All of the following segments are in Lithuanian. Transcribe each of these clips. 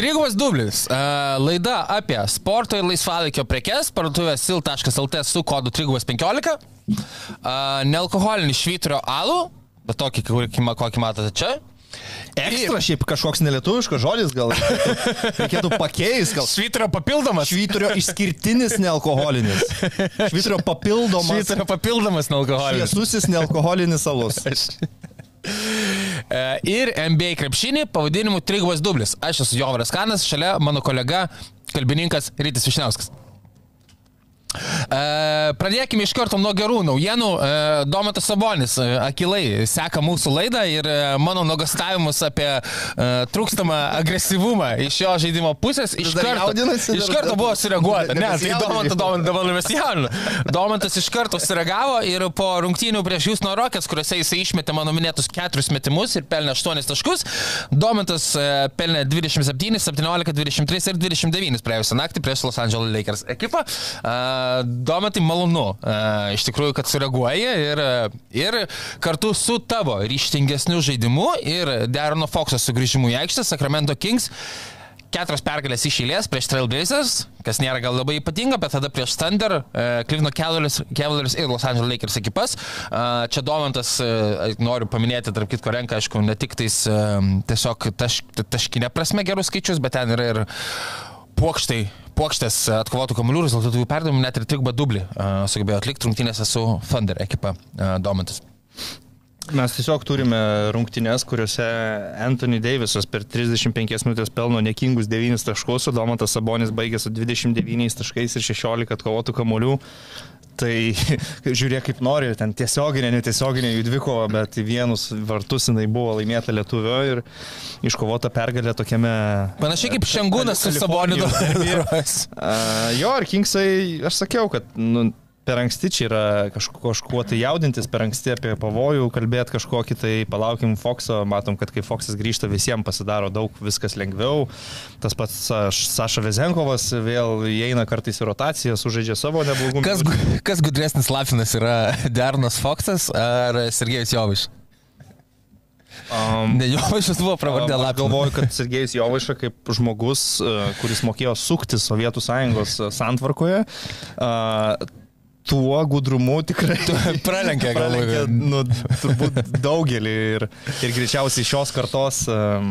Trigubas dublis. E, Laida apie sporto ir laisvalaikio prekes. Parduotuvė sil.lt su kodu trigubas 15. E, Nealkoholinį švyturio alų. Bet tokį, kokį, matote čia. Ekstra šiaip kažkoks nelietuviškas žodis, gal reikėtų pakeisti, gal Švyturio papildomas. švyturio išskirtinis nealkoholinis. Švyturio papildomas. Švyturio papildomas nealkoholinis. Šviesusis nealkoholinis alus. E, Ir NBA krepšinį pavadinimu Trigubas dublis. Aš esu Jovaras Kanas, šalia mano kolega, kalbininkas Rytis Višniauskas. E, Pradėkime iš karto nuo gerų naujienų. E, Domatas Sabonis e, akilai seka mūsų laidą ir mano nuogastavimus apie trūkstamą agresyvumą iš jo žaidimo pusės iš karto, iš karto buvo sureaguota. Ne, tai. Domantas, Domantas, dabar mes jaudiname. Domantas iš karto sureagavo ir po rungtynių prieš Jūsno Rokės, kuriuose jisai išmetė mano minėtus keturis metimus ir pelnė 8 taškus, Domantas pelnė 27, 17, 23 ir 29 praėjusią naktį prieš Los Angeles Lakers ekipą. E, Domantai malonu, iš tikrųjų, kad sureaguoji ir, ir kartu su tavo ryštingesniu žaidimu ir Derono Foxo sugrįžimu į aikštę Sacramento Kings keturios pergalės iš eilės prieš Trailblazers, kas nėra gal labai ypatinga, bet tada prieš Thunder, uh, Cleveland Cavaliers, Cavaliers ir Los Angeles Lakers ekipas. Uh, čia Domantas, uh, noriu paminėti, tarp kitko renka, aišku, ne tik tais uh, tiesiog taš, taškinė prasme gerus skaičius, bet ten yra ir puokštai, puokštės atkovotų kamuolių rezultatų perdavimų, net ir trigubą dublį uh, sugebėjo atlikti rungtynėse su Thunder ekipa uh, Domantas. Mes tiesiog turime rungtynes, kuriuose Anthony Davisas per 35 minutės pelno nekingus 9 taškus, o Domantas Sabonis baigė su 29 taškais ir 16 atkovotų kamolių. Tai žiūrėk kaip nori, ten tiesioginė, netiesioginė jų dvikova, bet į vienus vartus jinai buvo laimėta Lietuvio ir iškovota pergalė tokiame... Panašiai kaip Šengūnas su Uh, jo, ir Kingsai, aš sakiau, kad nu, per anksti čia yra kažko, kažkuo tai jaudintis, per anksti apie pavojų kalbėti kažkokį, tai palaukim Foxo, matom, kad kai Foxas grįžta, visiems pasidaro daug, viskas lengviau. Tas pats Saš- Saša Vezenkovas vėl įeina kartais į rotaciją, sužaidžia savo neblogumą. Kas, kas gudresnis Lapinas yra Dernas Foksas ar Sergejus Joviš? Um, Ne, Jovišas buvo pravardė Aš Lapinas. galvoju, kad Sergejus Jovaiša kaip žmogus, e, kuris mokėjo sukti Sovietų sąjungos e, santvarkoje, e, tuo gudrumu tikrai Pralenkė, pralenkė, nu, turbūt daugelį ir, ir greičiausiai šios kartos um,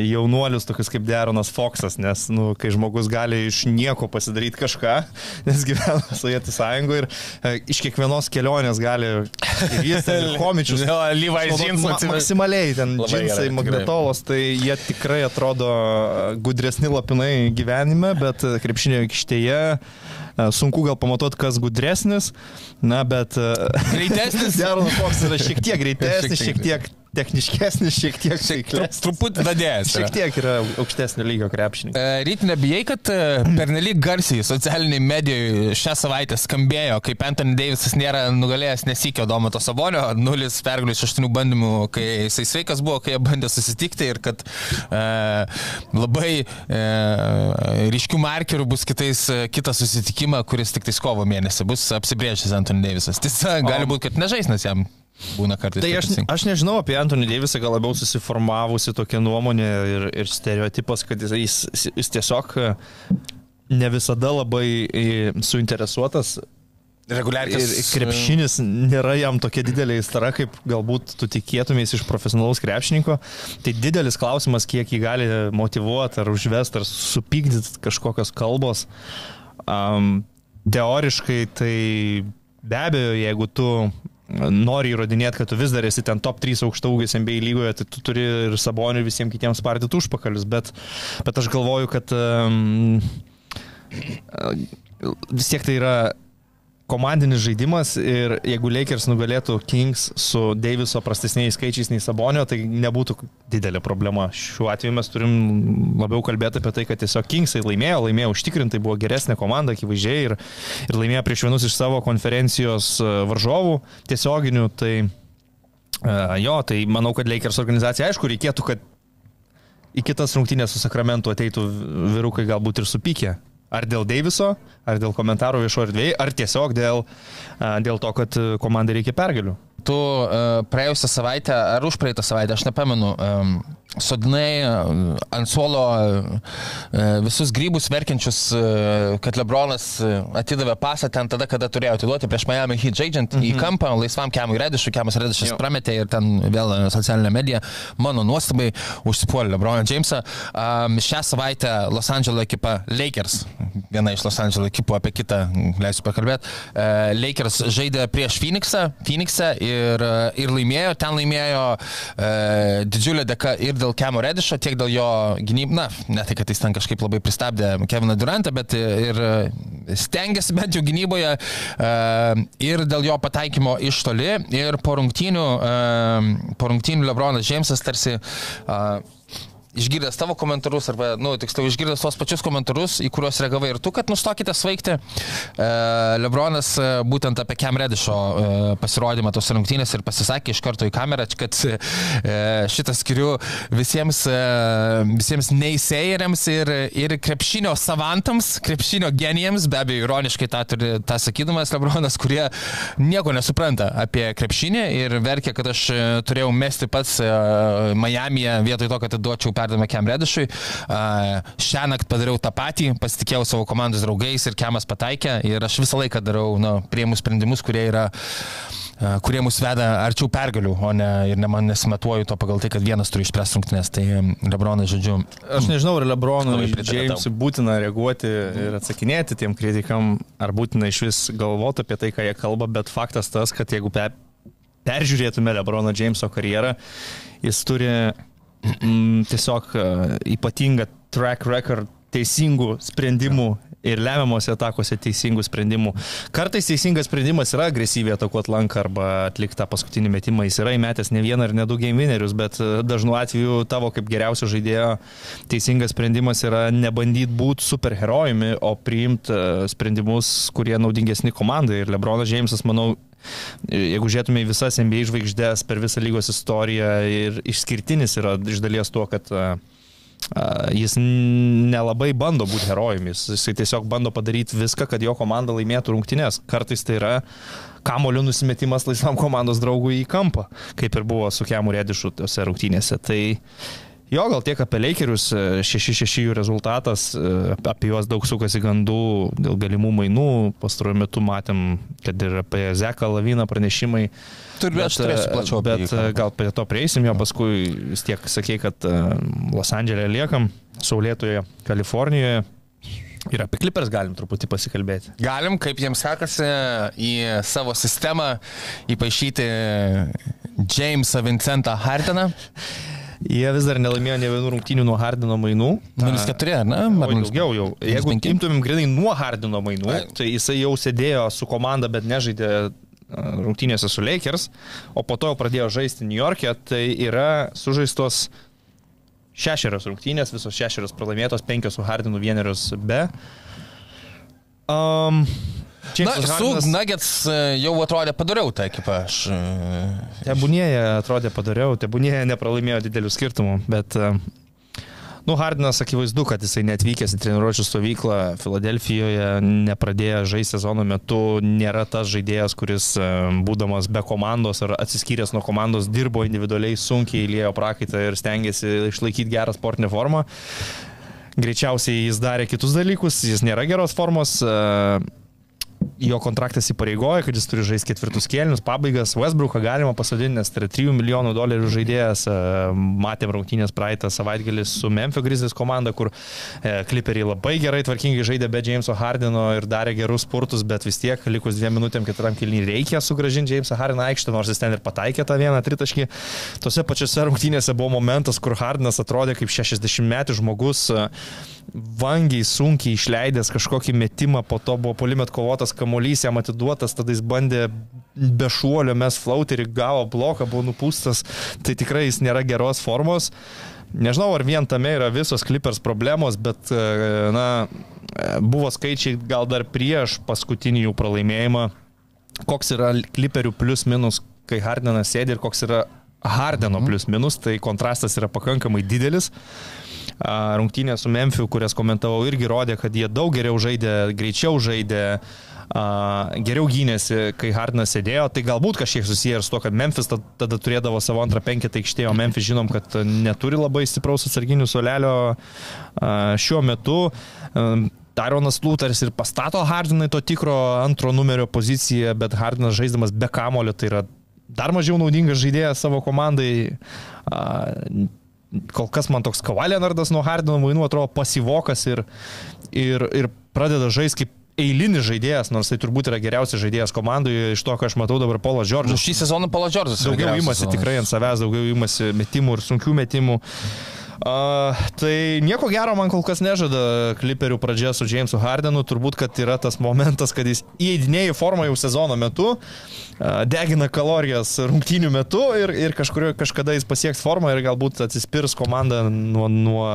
jaunuolius, tokius kaip Deronas Foksas, nes nu, kai žmogus gali iš nieko pasidaryti kažką, nes gyvena Sovietų sąjungoje ir e, iš kiekvienos kelionės gali jis, komičius. Naudot jeans ma maksimaliai ten Labai gerai, džinsai, tikrai. magnetolos, tai jie tikrai atrodo gudresni lapinai gyvenime, bet krepšinio aikštėje e, sunku gal pamatuoti, kas gudresnis, na, bet... Greitesnis? Deronas Fox yra šiek tiek greitesnis, šiek tiek. Techniškesnis, šiek tiek veiklesnis. Truputį dadėjęs. Šiek tiek yra aukštesnio lygio krepšininkas. Ryt nebijai, kad e, pernelyg garsiai socialiniai medijoje šią savaitę skambėjo, kaip Anthony Davisas nėra nugalėjęs nesikio Domato Sabonio, nulis pergalių iš aštuonių bandymų, kai jisai sveikas buvo, kai jie bandė susitikti ir kad e, labai e, ryškių markerių bus kitais, e, kitas susitikimą, kuris tik tais kovo mėnesį bus apsibrėžęs Anthony Davisas. Tiesa, gali būti, kad nežaisnas jam būna kartais. Tai aš, aš nežinau apie Antonį Deivisą, gal labiau susiformavusi tokia nuomonė ir, ir stereotipas, kad jis, jis, jis tiesiog e, ne visada labai e, suinteresuotas Reguliarkis. Ir krepšinis nėra jam tokia didelė įstara, kaip galbūt tu tikėtumės iš profesionalaus krepšininko. Tai didelis klausimas, kiek jį gali motivuoti ar užvesti, ar supykdyti kažkokios kalbos. Um, teoriškai tai be abejo, jeigu tu nori įrodinėti, kad tu vis dar esi ten top 3 aukštaugis NBA lygoje, tai tu turi ir sabonių visiems kitiems spardyti užpakalius. Bet, bet aš galvoju, kad um, vis tiek tai yra komandinis žaidimas ir jeigu Lakers nugalėtų Kings su Daviso prastesniais skaičiais nei Sabonio, tai nebūtų didelė problema. Šiuo atveju mes turim labiau kalbėti apie tai, kad tiesiog Kingsai laimėjo, laimėjo užtikrintai, buvo geresnė komanda, akivaizdžiai, ir, ir laimėjo prieš vienus iš savo konferencijos e, varžovų tiesioginių. Tai uh, jo, tai manau, kad Lakers organizacija, aišku, reikėtų, kad į kitas rungtynės su Sakramentu ateitų vyrukai galbūt ir supykė. Ar dėl Deiviso, ar dėl komentarų viešo erdvėje, ar tiesiog dėl, dėl to, kad komandai reikia pergalių. Tu uh, praėjusią savaitę, ar už praeitą savaitę, aš nepamenu, sodinai ant suolo visus grybus verkiančius, kad Lebronas atidavė pasą ten tada, kada turėjo atiduoti prieš Miami Heat žaidžiant mm -hmm. į mhm. kampą, laisvam Kemui Redišui, Kemas Redišas prametė ir ten vėl socialinė medija, mano nuostabai, užsipuolė Lebroną Jamesą. Šią savaitę Los Angeles ekipa Lakers, viena iš Los Angeles ekipų, apie kitą leisiu pakalbėti, Lakers žaidė prieš Phoenixą, Phoenixą ir, ir laimėjo, ten laimėjo didžiulė dėka ir dėl Kemo Redišo, tiek dėl jo gynybų, na, ne tai, kad jis ten kažkaip labai pristabdė Keviną Durantą, bet ir stengiasi bent jau gynyboje ir dėl jo pataikymo iš toli. Ir po rungtynių, po rungtynių Lebronas Džeimsas tarsi išgirdęs tavo komentarus, arba, nu, tiksliau, išgirdęs tos pačius komentarus, į kuriuos reagavai ir tu, kad nustokite svaigti. E, Lebronas e, būtent apie Kem Redišo e, pasirodymą tos rungtynės ir pasisakė iš karto į kamerą, kad šitą skiriu visiems, visiems neįsėjeriams ir, ir krepšinio savantams, krepšinio genijams, be abejo, ironiškai tą, tą sakydamas Lebronas, kurie nieko nesupranta apie krepšinį ir verkia, kad aš turėjau mesti pats Miami'e vietoj to, kad atiduočiau perdavimą Kem Redišui. Šią naktį padariau tą patį, pasitikėjau savo komandos draugais ir Kemas pataikė ir aš visą laiką darau, nu, prieimus sprendimus, kurie yra kurie mus veda arčiau pergalių, o ne ir ne man nesimatuoju to pagal tai, kad vienas turi išspręsti rungtynės. Tai Lebronas, žodžiu. Aš nežinau, ar Lebronui Jamesui būtina reaguoti ir atsakinėti tiem kritikam, ar būtina iš vis galvoti apie tai, ką jie kalba, bet faktas tas, kad jeigu pe peržiūrėtume Lebrono Jameso karjerą, jis turi mm, tiesiog uh, ypatingą track record teisingų sprendimų ir lemiamuose atakuose teisingų sprendimų. Kartais teisingas sprendimas yra agresyviai atakuoti lanką arba atlikti tą paskutinį metimą. Jis yra įmetęs ne vieną ir ne du game winnerius, bet e, dažnu atveju tavo kaip geriausio žaidėjo teisingas sprendimas yra nebandyti būti superherojumi, o priimti e, sprendimus, kurie naudingesni komandai. Ir Lebronas Džeimsas, manau, jeigu žiūrėtume į visas NBA žvaigždės per visą lygos istoriją ir išskirtinis yra iš dalies tuo, kad jis nelabai bando būti herojumi, jis tiesiog bando padaryti viską, kad jo komanda laimėtų rungtynės. Kartais tai yra kamolių nusimetimas laisvam komandos draugui į kampą, kaip ir buvo su Kemu Redišu tose rungtynėse. Tai Jo, gal tiek apie Lakerius, 6-6 jų rezultatas, apie juos daug sukasi gandų dėl galimų mainų, pastaruoju metu matėm, kad ir apie Zeką Laviną pranešimai. Turiu, aš turėsiu plačiau. Bet jį, gal prie to prieisim, jo paskui vis tiek sakė, kad Los Andželė liekam, Saulėtoje, Kalifornijoje. Ir apie klipers galim truputį pasikalbėti. Galim, kaip jiems sekasi į savo sistemą įpašyti Jamesą Vincentą Harteną. Jie vis dar nelaimėjo ne vienų rungtynių nuo Hardino mainų. 0-4, ar ne? Ar daugiau jau. Jeigu imtumėm grinai nuo Hardino mainų, tai jisai jau sėdėjo su komanda, bet nežaidė rungtynėse su Lakers, o po to jau pradėjo žaisti New York'e, tai yra sužaistos šešerios rungtynės, visos šešerios pralaimėtos, penkios su Hardinu, vienerios be. Um, Na, su Nuggets e, jau atrodė padariau tą ekipą. Aš... E, tebūnėje atrodė padariau, tebūnėje nepralaimėjo didelių skirtumų, bet uh, Nu, Hardinas akivaizdu, kad jisai netvykęs į treniruočio stovyklą Filadelfijoje, nepradėjo žaisti sezono metu, nėra tas žaidėjas, kuris būdamas be komandos ar atsiskyręs nuo komandos dirbo individualiai sunkiai, lėjo prakaitą ir stengiasi išlaikyti gerą sportinę formą. Greičiausiai jis darė kitus dalykus, jis nėra geros formos. Jo kontraktas įpareigoja, kad jis turi žaisti ketvirtus kėlinius, pabaigas. Westbrooką galima pasodinti, nes tai yra 3 milijonų dolerių žaidėjas. E, Matėm rungtynės praeitą savaitgalį su Memphis Grizzlies komanda, kur kliperiai labai gerai tvarkingai žaidė be Jameso Hardino ir darė gerus spurtus, bet vis tiek likus dviem minutėm keturiam kėlinį reikia sugražinti Jamesą Hardino aikštę, nors jis ten ir pataikė tą vieną tritaškį. Tose pačiose rungtynėse buvo momentas, kur Hardinas atrodė kaip 60 metų žmogus vangiai, sunkiai išleidęs kažkokį metimą, po to buvo polimet kovotas kamuolys, jam atiduotas, tada jis bandė be šuolio mes flauterį, gavo bloką, buvo nupūstas, tai tikrai jis nėra geros formos. Nežinau, ar vien tame yra visos klipers problemos, bet, e, na, buvo skaičiai gal dar prieš paskutinį jų pralaimėjimą, koks yra kliperių plius minus, kai Hardenas sėdi ir koks yra Hardeno plius minus, tai kontrastas yra pakankamai didelis rungtynė su Memphis, kurias komentavau, irgi rodė, kad jie daug geriau žaidė, greičiau žaidė, geriau gynėsi, kai Hardinas sėdėjo. Tai galbūt kažkiek susiję ir su to, kad Memphis tada turėdavo savo antrą penketą aikštėje, o Memphis žinom, kad neturi labai stipraus atsarginių solelio šiuo metu. Tyronas Luters ir pastato Hardinai to tikro antro numerio poziciją, bet Hardinas žaiddamas be kamulio tai yra dar mažiau naudingas žaidėjas savo komandai kol kas man toks Kavalėnardas nuo Hardino mainų atrodo pasivokas ir, ir, ir pradeda žaisti kaip eilinis žaidėjas, nors tai turbūt yra geriausias žaidėjas komandoje, iš to, ką aš matau dabar Polas Džordžas. Nu, šį sezoną Polas Džordžas. Daugiau įmasi tikrai ant savęs, daugiau įmasi metimų ir sunkių metimų. Uh, tai nieko gero man kol kas nežada kliperių pradžia su Jamesu Hardenu, turbūt, kad yra tas momentas, kad jis įeidinėja į formą jau sezono metu, uh, degina kalorijas rungtynių metu ir, ir kažkurio, kažkada jis pasieks formą ir galbūt atsispirs komanda nuo, nuo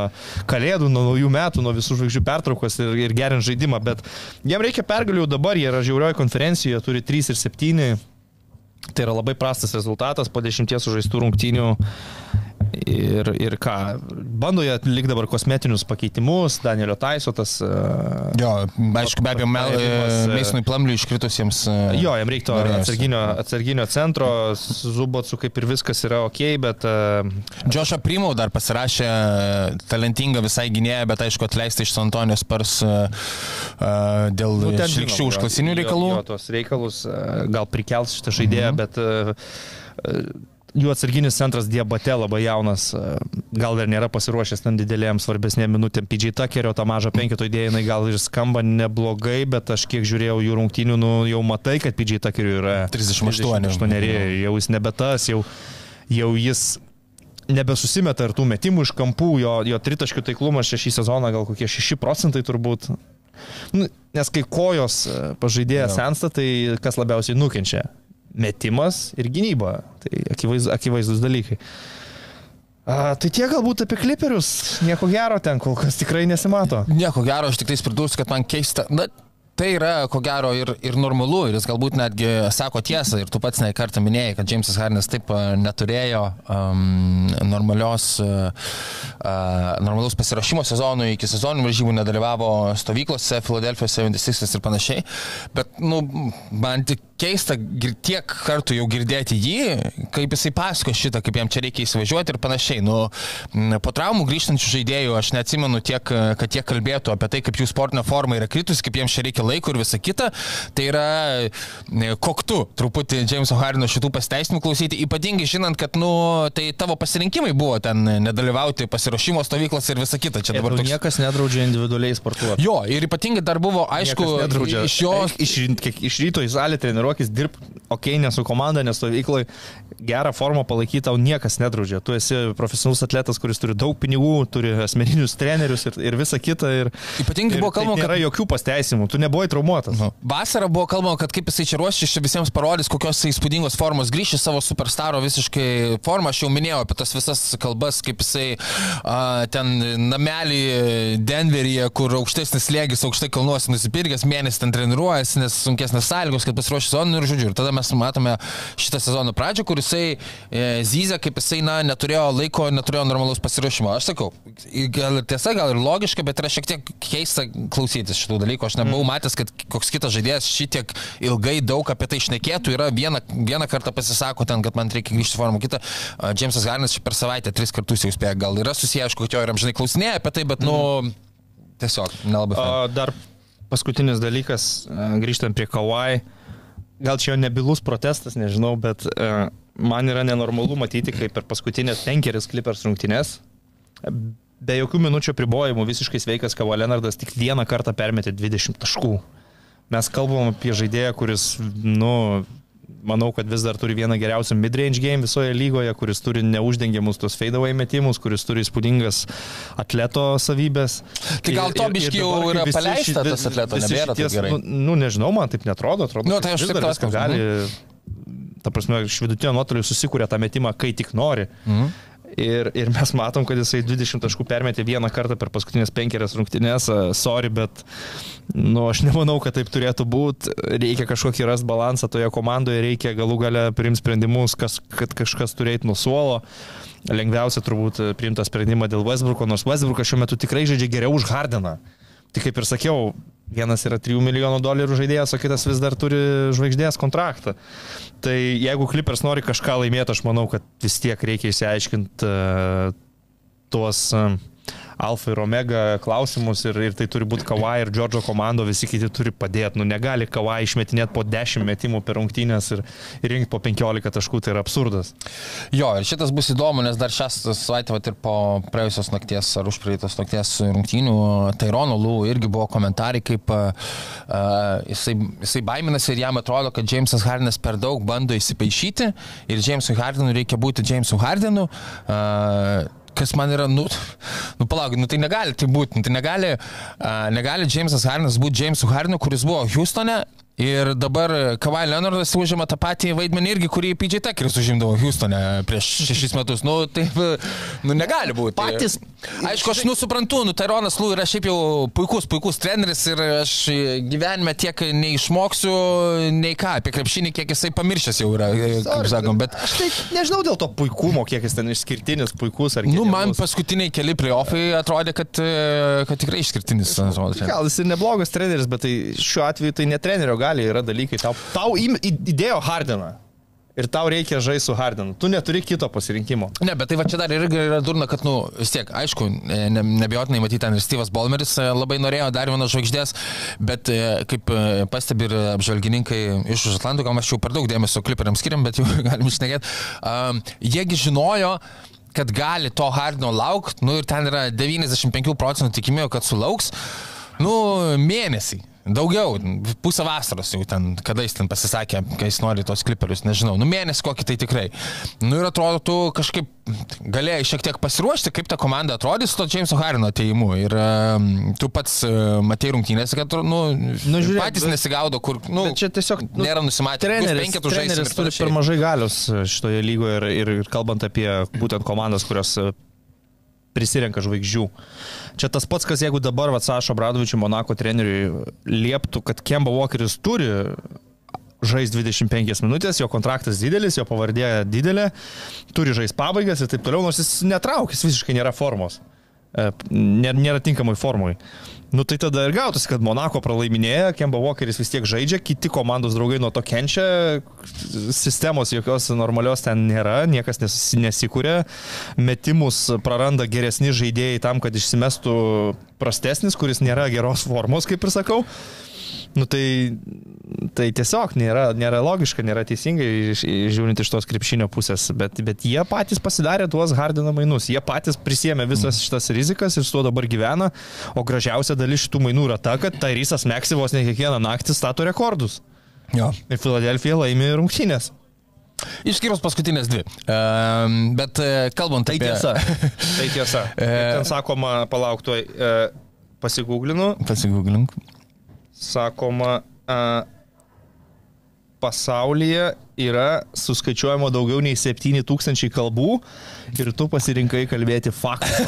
kalėdų, nuo naujų metų, nuo visų žvaigždžių pertraukos ir, ir gerint žaidimą, bet jiem reikia pergalių dabar, jie yra žiaurioje konferencijoje, turi 3 ir 7. Tai yra labai prastas rezultatas po dešimties sužaistų rungtynių. Ir, ir ką, bando jie atlikti dabar kosmetinius pakeitimus, Danielio Taisotas. E, jo, aišku, be abejo, Meisnui Plamliui iškritusiems. E, jo, jam reiktų atsarginio, atsarginio centro, Zubotsų kaip ir viskas yra ok, bet... Džošą e, Primau dar pasirašė talentingą visai gynėją, bet aišku, atleisti iš San Antonijos pars dėl nu, šlikščių užklasinių reikalų. Jo, jo, tos reikalus gal prikels šitą žaidėją, mhm. bet jų atsarginis centras Diabate labai jaunas, e, gal dar nėra pasiruošęs ten didelėm svarbesnėm minutėm. PJ Tuckerio tą mažą penketo idėją gal ir skamba neblogai, bet aš kiek žiūrėjau jų rungtynių, nu, jau matai, kad PJ Tuckerio yra 38. 38 jau jis nebetas, jau, jau jis nebesusimeta ir tų metimų iš kampų, jo, jo tritaškių taiklumas šį sezoną gal kokie 6 procentai turbūt. Nu, nes kai kojos e, pažaidėjas sensta, tai kas labiausiai nukenčia? Metimas ir gynyba. Tai akivaiz, akivaizdus dalykai. A, tai tie galbūt apie kliperius, nieko gero ten kol kas tikrai nesimato. Nieko gero, aš tik tais pridursiu, kad man keista, na, Tai yra, ko gero, ir, ir normalu, ir jis galbūt netgi sako tiesą, ir tu pats ne kartą minėjai, kad Jamesas Hardinas taip neturėjo um, normalios, uh, normalaus pasirašymo sezonui, iki sezoninių varžybų nedalyvavo stovyklose, Filadelfijos 76 ir panašiai, bet, nu, man tik keista tiek kartų jau girdėti jį, kaip jisai pasako šitą, kaip jam čia reikia įsivažiuoti ir panašiai. Nu, po traumų grįžtančių žaidėjų aš neatsimenu tiek, kad jie kalbėtų apie tai, kaip jų sportinė forma yra kritus, kaip jiems čia reikia laiko ir visa kita. Tai yra koktu truputį Jameso Harino šitų pasiteisimų klausyti, ypatingai žinant, kad, nu, tai tavo pasirinkimai buvo ten nedalyvauti pasiruošimo stovyklos ir visa kita. Čia dabar toks... niekas nedraudžia individualiai sportuoti. Jo, ir ypatingai dar buvo, aišku, iš jos... Iš, iš ryto į salę treniruoti treniruokis, dirb, ok, ne su komanda, nes stovyklai gerą formą palaikyti tau niekas nedraudžia. Tu esi profesionalus atletas, kuris turi daug pinigų, turi asmeninius trenerius ir, ir visa kita. Ir, Ypatingai ir buvo kalbama, kad... Nėra jokių pasteisimų, tu nebuvai traumuotas. Nu. Vasarą buvo kalbama, kad kaip jisai čia ruošis, čia visiems parodys, kokios įspūdingos formos grįžti savo superstaro visiškai formą. Aš jau minėjau apie tas visas kalbas, kaip jisai a, ten namelį Denveryje, kur aukštesnis slėgis, aukštai kalnuosi nusipirkęs, mėnesį ten treniruojasi, nes sunkesnės sąlygos, kad pasiruošęs sezoną ir žodžiu. Ir tada mes matome šitą sezono pradžią, kur jisai e, zyzia, kaip jisai, na, neturėjo laiko, neturėjo normalaus pasiruošimo. Aš sakau, gal tiesa, gal ir logiška, bet yra šiek tiek keista klausytis šitų dalykų. Aš nebuvau mm. matęs, kad koks kitas žaidėjas šitiek ilgai daug apie tai išnekėtų. Yra vieną, vieną kartą pasisako ten, kad man reikia grįžti formą, kitą. Džemsas Garnas per savaitę tris kartus jau spėjo. Gal yra susiję, aišku, kad jo ir amžinai klausinėja apie tai, bet, nu, mm. tiesiog nelabai. Uh, dar paskutinis dalykas, grįžtant prie Kawai, gal čia jo nebilus protestas, nežinau, bet e, man yra nenormalu matyti, kaip per paskutinės penkeris klipers rungtynės, be jokių minučių pribojimų, visiškai sveikas Kawhi Leonardas tik vieną kartą permetė 20 taškų. Mes kalbam apie žaidėją, kuris, nu, manau, kad vis dar turi vieną geriausią midrange game visoje lygoje, kuris turi neuždengiamus tos fadeaway metimus, kuris turi įspūdingas atleto savybės. Tai gal to biški jau yra visi paleista ši- tas atleto, nebėra šities- gerai. Nu, nu, nežinau, man taip netrodo, atrodo. Nu, tai aš dar tavęs viską klausiu. gali, ta prasme, iš vidutinio nuotolio susikuria tą metimą, kai tik nori. Mhm. Ir, ir mes matom, kad jisai 20 taškų permetė vieną kartą per paskutinės penkerias rungtynės. Sorry, bet nu, aš nemanau, kad taip turėtų būti. Reikia kažkokį rast balansą toje komandoje, reikia galų gale priimti sprendimus, kas, kad kažkas turėtų nuo suolo. Lengviausia turbūt priimti sprendimą dėl Westbrooko, nors Westbrookas šiuo metu tikrai žaidžia geriau už Hardeną. Tik kaip ir sakiau, vienas yra 3 milijonų dolerių žaidėjas, o kitas vis dar turi žvaigždės kontraktą. Tai jeigu Clippers nori kažką laimėti, aš manau, kad vis tiek reikia išsiaiškinti uh, tuos uh, alfa ir omega klausimus ir, ir tai turi būti Kawai ir Džordžo komando, visi kiti turi padėti. Nu, negali Kawai išmetinėti po 10 metimų per rungtynės ir, ir rinkti po 15 taškų, tai yra absurdas. Jo, ir šitas bus įdomu, nes dar šią savaitę, ir po praėjusios nakties ar užpraeitos nakties rungtynių, Tairono Lū irgi buvo komentarai, kaip uh, jisai, jisai baiminasi ir jam atrodo, kad Jamesas Hardinas per daug bando įsipaišyti ir Jamesui Hardinui reikia būti Jamesu Hardinu. Uh, kas man yra, nu, nu palauk, nu tai negali tai būti, nu, tai negali, uh, negali Jamesas Hardinas būti Jamesu Hardinu, kuris buvo Houstone Ir dabar Kawhi Leonardas užima tą patį vaidmenį irgi, kurį PJ Tuckeris užimdavo Houstone prieš šešis metus. Nu, taip, nu, negali būti. Patys- Aišku, aš nusuprantu, nu, Tyronas Lū yra šiaip jau puikus, puikus treneris ir aš gyvenime tiek neišmoksiu, nei ką, apie krepšinį, kiek jisai pamiršęs jau yra, kaip sakom, bet... Aš tai nežinau dėl to puikumo, kiek jis ten išskirtinis, puikus ar Nu, man paskutiniai keli playoffai atrodė, kad, e, kad tikrai išskirtinis. atrodo. Gal jis ir neblogas treneris, bet tai šiuo atveju tai ne gali, yra dalykai. Tau, tau įdėjo Hardiną. Ir tau reikia žaisti su Hardinu. Tu neturi kito pasirinkimo. Ne, bet tai va čia dar irgi yra durna, kad, nu, vis tiek, aišku, ne, nebejotinai matyti ten ir Steve'as Bolmeris e, labai norėjo dar vienos žvaigždės, bet e, kaip e, pastebi ir apžvalgininkai iš už Atlanto, gal mes jau per daug dėmesio kliperiams skiriam, bet jau galim išnekėti, um, jiegi žinojo, kad gali to Hardino laukti, nu ir ten yra 95 procentų tikimybė, kad sulauks, nu, mėnesį. Daugiau, pusę vasaros jau ten, kada jis ten pasisakė, kai jis nori tos kliperius, nežinau, nu mėnesį kokį tai tikrai. Nu ir atrodo, tu kažkaip galėjai šiek tiek pasiruošti, kaip ta komanda atrodys su to Jameso Harino ateimu. Ir um, tu pats uh, matei rungtynės, kad, nu, Nu, žiūrėk, patys bet- nesigaudo, kur, nu, čia tiesiog, nu, nėra nusimatę. Treneris, treneris turi per mažai galios šitoje lygoje ir, ir, ir kalbant apie būtent komandas, kurios e, prisirenka žvaigždžių. Čia tas pats, kas jeigu dabar Vatsašo Bradovičių Monako treneriui lieptų, kad Kemba Walkeris turi žais 25 minutės, jo kontraktas didelis, jo pavardė didelė, turi žais pabaigas ir taip toliau, nors jis netraukęs visiškai nėra formos. E, nėra tinkamai formui. Nu tai tada ir gautųsi, kad Monako pralaiminėja, Kemba Walkeris vis tiek žaidžia, kiti komandos draugai nuo to kenčia, sistemos jokios normalios ten nėra, niekas nes, nesikūrė, metimus praranda geresni žaidėjai tam, kad išsimestų prastesnis, kuris nėra geros formos, kaip ir sakau. Nu tai, tai tiesiog nėra, nėra logiška, nėra teisingai žiūrint iš tos krepšinio pusės, bet, bet jie patys pasidarė tuos Hardino mainus, jie patys prisėmė visas šitas rizikas ir su tuo dabar gyvena, o gražiausia dalis šitų mainų yra ta, kad Tairysas Meksivos ne kiekvieną naktį stato rekordus. Jo. Ir Filadelfija laimi rungtynės. Išskyrus paskutinės dvi. Um, bet uh, kalbant Tai apie... tiesa. Tai tiesa. E. Ten sakoma, palauk, tuoj e, pasigūglinu, Pasigūglink. Sakoma, a, pasaulyje yra suskaičiuojama daugiau nei 7000 kalbų ir tu pasirinkai kalbėti faktų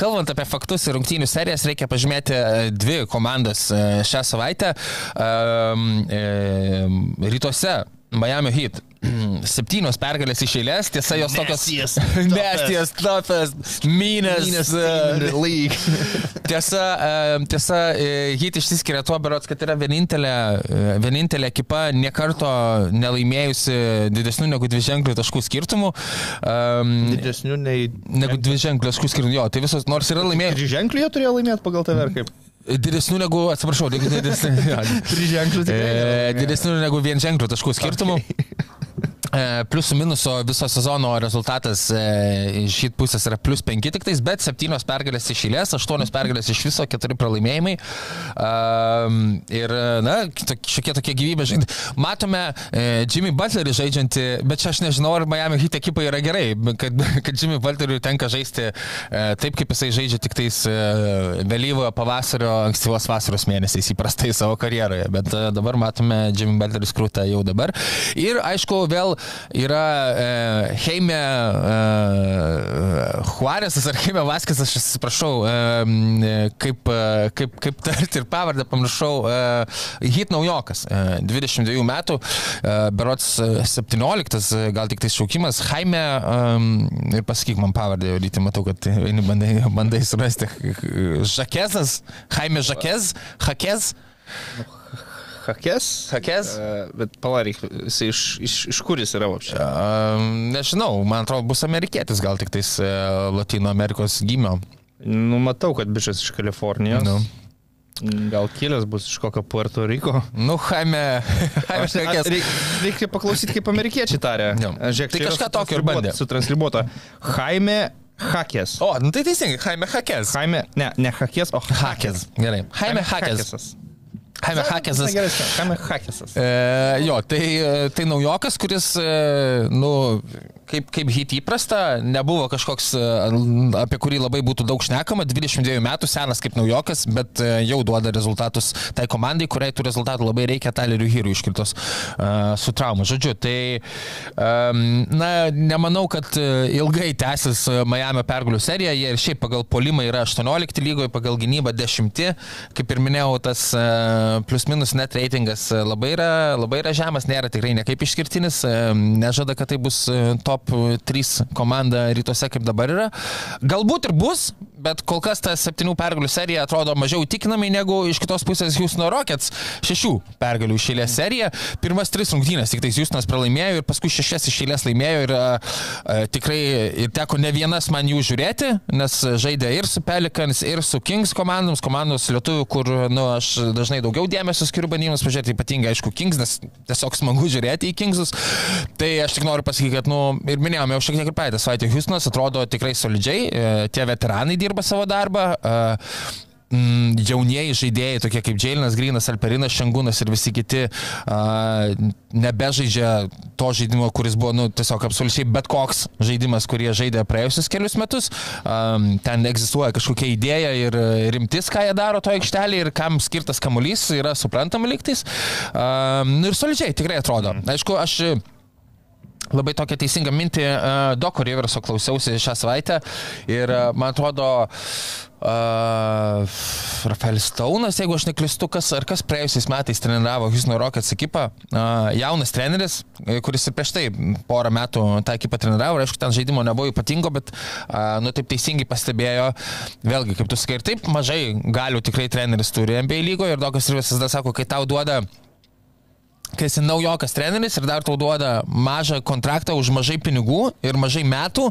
Kalbant apie faktus ir rungtynių serijas, reikia pažymėti dvi komandas šią savaitę. E, Rytuose Miami Heat septynios pergalės iš eilės, tiesa jos tokios... Nastiest, toughest. Meanest. The league. Tiesa, e, tiesa, e, Heat išsiskiria tuo, berots, kad yra vienintelė, e, vienintelė ekipa niekarto nelaimėjusi didesnių negu dviženklių taškų skirtumų. Um, Didesnių nei... negu dviženklių taškų skirtumų, jo, tai visos, nors yra laimėję. Triženklių jie turėjo laimėti pagal tave, ar kaip? Didesnių negu, atsiprašau, didesnių. Triženklių E, didesnių negu vien ženklių taškų skirtumų. E, Pliusų minuso viso sezono rezultatas e, iš šit pusės yra plus 5 tik tais, bet 7 pergalės iš eilės, 8 pergalės iš viso, 4 pralaimėjimai. Ir, na, kito- šiokie tokie žaidimai. Matome e, Jimmy Butlerį žaidžiantį, bet čia aš nežinau, ar Miami Heat ekipai yra gerai, kad, kad Jimmy Butleriui tenka žaisti e, taip, kaip jisai žaidžia tik tais e, vėlyvojo pavasario, ankstyvos vasaros mėnesiais įprastai savo karjeroje. Bet e, dabar matome Jimmy Butlerį skrūtą jau dabar. Ir aišku, vėl yra e, Heime e, Juarezas ar Heime Vaskis, aš atsiprašau, e, m, kaip, e, kaip, kaip tarti ir pavardę pamiršau, e, Hit naujokas, e, 22 metų, e, berots e, 17, e, gal tik tai šaukimas, Jaime, e, ir pasakyk man pavardę, jau ryte matau, kad eini bandai, bandai surasti, Žakezas, Jaime Žakez, Hakez, Hakės? Hakez. E, Bet palaryk, jis iš, iš, iš kur jis yra apšė? Um, nežinau, man atrodo, bus amerikietis, gal tik tais e, Latino Amerikos gimio. Nu, matau, kad bičias iš Kalifornijos. Nu. Gal kilęs bus iš kokio Puerto Riko. Nu, Jaime. Jaime Aš- Hakez. reik- Reikia paklausyti, kaip amerikiečiai tarė. Jo. Žiūrėk, Tai kažką tokio ir bandė. Sutranskribuota. Jaime Hakės. O, nu tai teisingai, Jaime Hakez. Jaime, ne, ne Hakės, o Hakez. Gerai. Jaime Hakez. Jaime Hakezas. Gerai, Jaime Hakėsas. E, jo, tai, tai naujokas, kuris, e, nu, kaip, kaip hit įprasta, nebuvo kažkoks, e, apie kurį labai būtų daug šnekama, 22 metų senas kaip naujokas, bet e, jau duoda rezultatus tai komandai, kuriai tų rezultatų labai reikia Tyleriui Hyrui iškritos uh, su traumu. Žodžiu, tai, um, na, nemanau, kad ilgai tęsis Miami pergalių serija, jie ir šiaip pagal polimą yra 18 lygoje, pagal gynybą 10, kaip ir minėjau, tas uh, plus minus net reitingas e, labai yra, labai yra žemas, nėra tikrai nekaip išskirtinis, e, nežada, kad tai bus e, top 3 komanda rytuose kaip dabar yra. Galbūt ir bus, bet kol kas ta septynių pergalių serija atrodo mažiau įtikinamai negu iš kitos pusės Houston Rockets šešių pergalių išėlės serija. Pirmas tris rungtynės, tik tais Houstonas pralaimėjo ir paskui šešias išėlės laimėjo ir a, a, tikrai ir teko ne vienas man jų žiūrėti, nes žaidė ir su Pelicans, ir su Kings komandoms, komandos lietuvių, kur nu, aš dažnai daugiau dėmesio skiriu bandymams pažiūrėti, ypatingai aišku Kings, nes tiesiog smagu žiūrėti į Kingsus. Tai aš tik noriu pasakyti, kad, nu, ir minėjome jau šiek tiek ir praeitą savaitę, Houstonas atrodo tikrai solidžiai, e, tie veteranai dirba savo darbą. mm, jaunieji žaidėjai, tokie kaip Džiailinas Grinas, Alperinas Šengūnas ir visi kiti, a, nebežaidžia to žaidimo, kuris buvo nu, tiesiog absoliučiai bet koks žaidimas, kurie žaidė praėjusius kelius metus. A, ten egzistuoja kažkokia idėja ir rimtis, ką jie daro to aikštelį ir kam skirtas kamuolys, yra suprantama lygtais. Nu ir solidžiai tikrai atrodo. Aišku, aš Labai tokią teisingą mintį uh, Doko Riverso klausiausi šią savaitę ir uh, man atrodo uh, Rafaelis Staunas, jeigu aš neklistu, kas ar kas praėjusiais metais treniravo Houston Rockets ekipą, uh, jaunas treneris, e, kuris ir prieš tai porą metų tą ekipą treniravo, ir aišku, ten žaidimo nebuvo ypatingo, bet, uh, nu taip teisingai pastebėjo, vėlgi, kaip tu sakai, ir taip mažai galių tikrai treneris turi NBA lygoje ir Dokas Riversas tada sako, kai tau duoda kai esi naujokas treneris ir dar tau duoda mažą kontraktą už mažai pinigų ir mažai metų,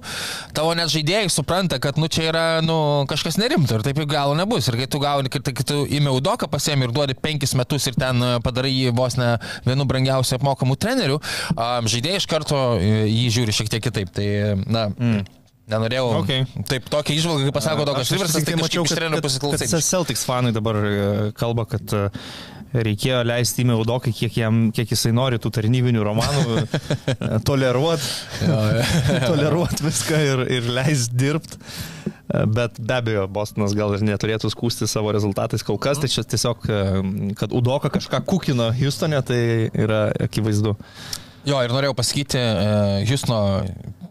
tavo net žaidėjai supranta, kad nu čia yra nu, kažkas nerimto ir taip jau galo nebus. Ir kai tu gauni, kai, kai tu įmi audoką pasiemi ir duodi penkis metus ir ten e, padarai jį vos ne vienu brangiausiai apmokamų trenerių, žaidėjai iš karto e, jį žiūri šiek tiek kitaip. Tai, na, mm. Nenorėjau. Okay. Taip, tokia išvalga, kaip pasako Dokas Riversas, tik tai mačiau, kad kad pasiklausyti. Celtics fanai dabar e, kalba, kad e, reikėjo leisti įmė Udokai, kiek, jam, kiek jisai nori tų tarnybinių romanų, e, toleruot, toleruot viską ir, ir leist dirbti. Bet be abejo, Bostonas gal ir neturėtų skūsti savo rezultatais kol kas, tai čia tiesiog, e, kad Udoka kažką kukino Houstone, tai yra akivaizdu. Jo, ir norėjau pasakyti, uh, Houstono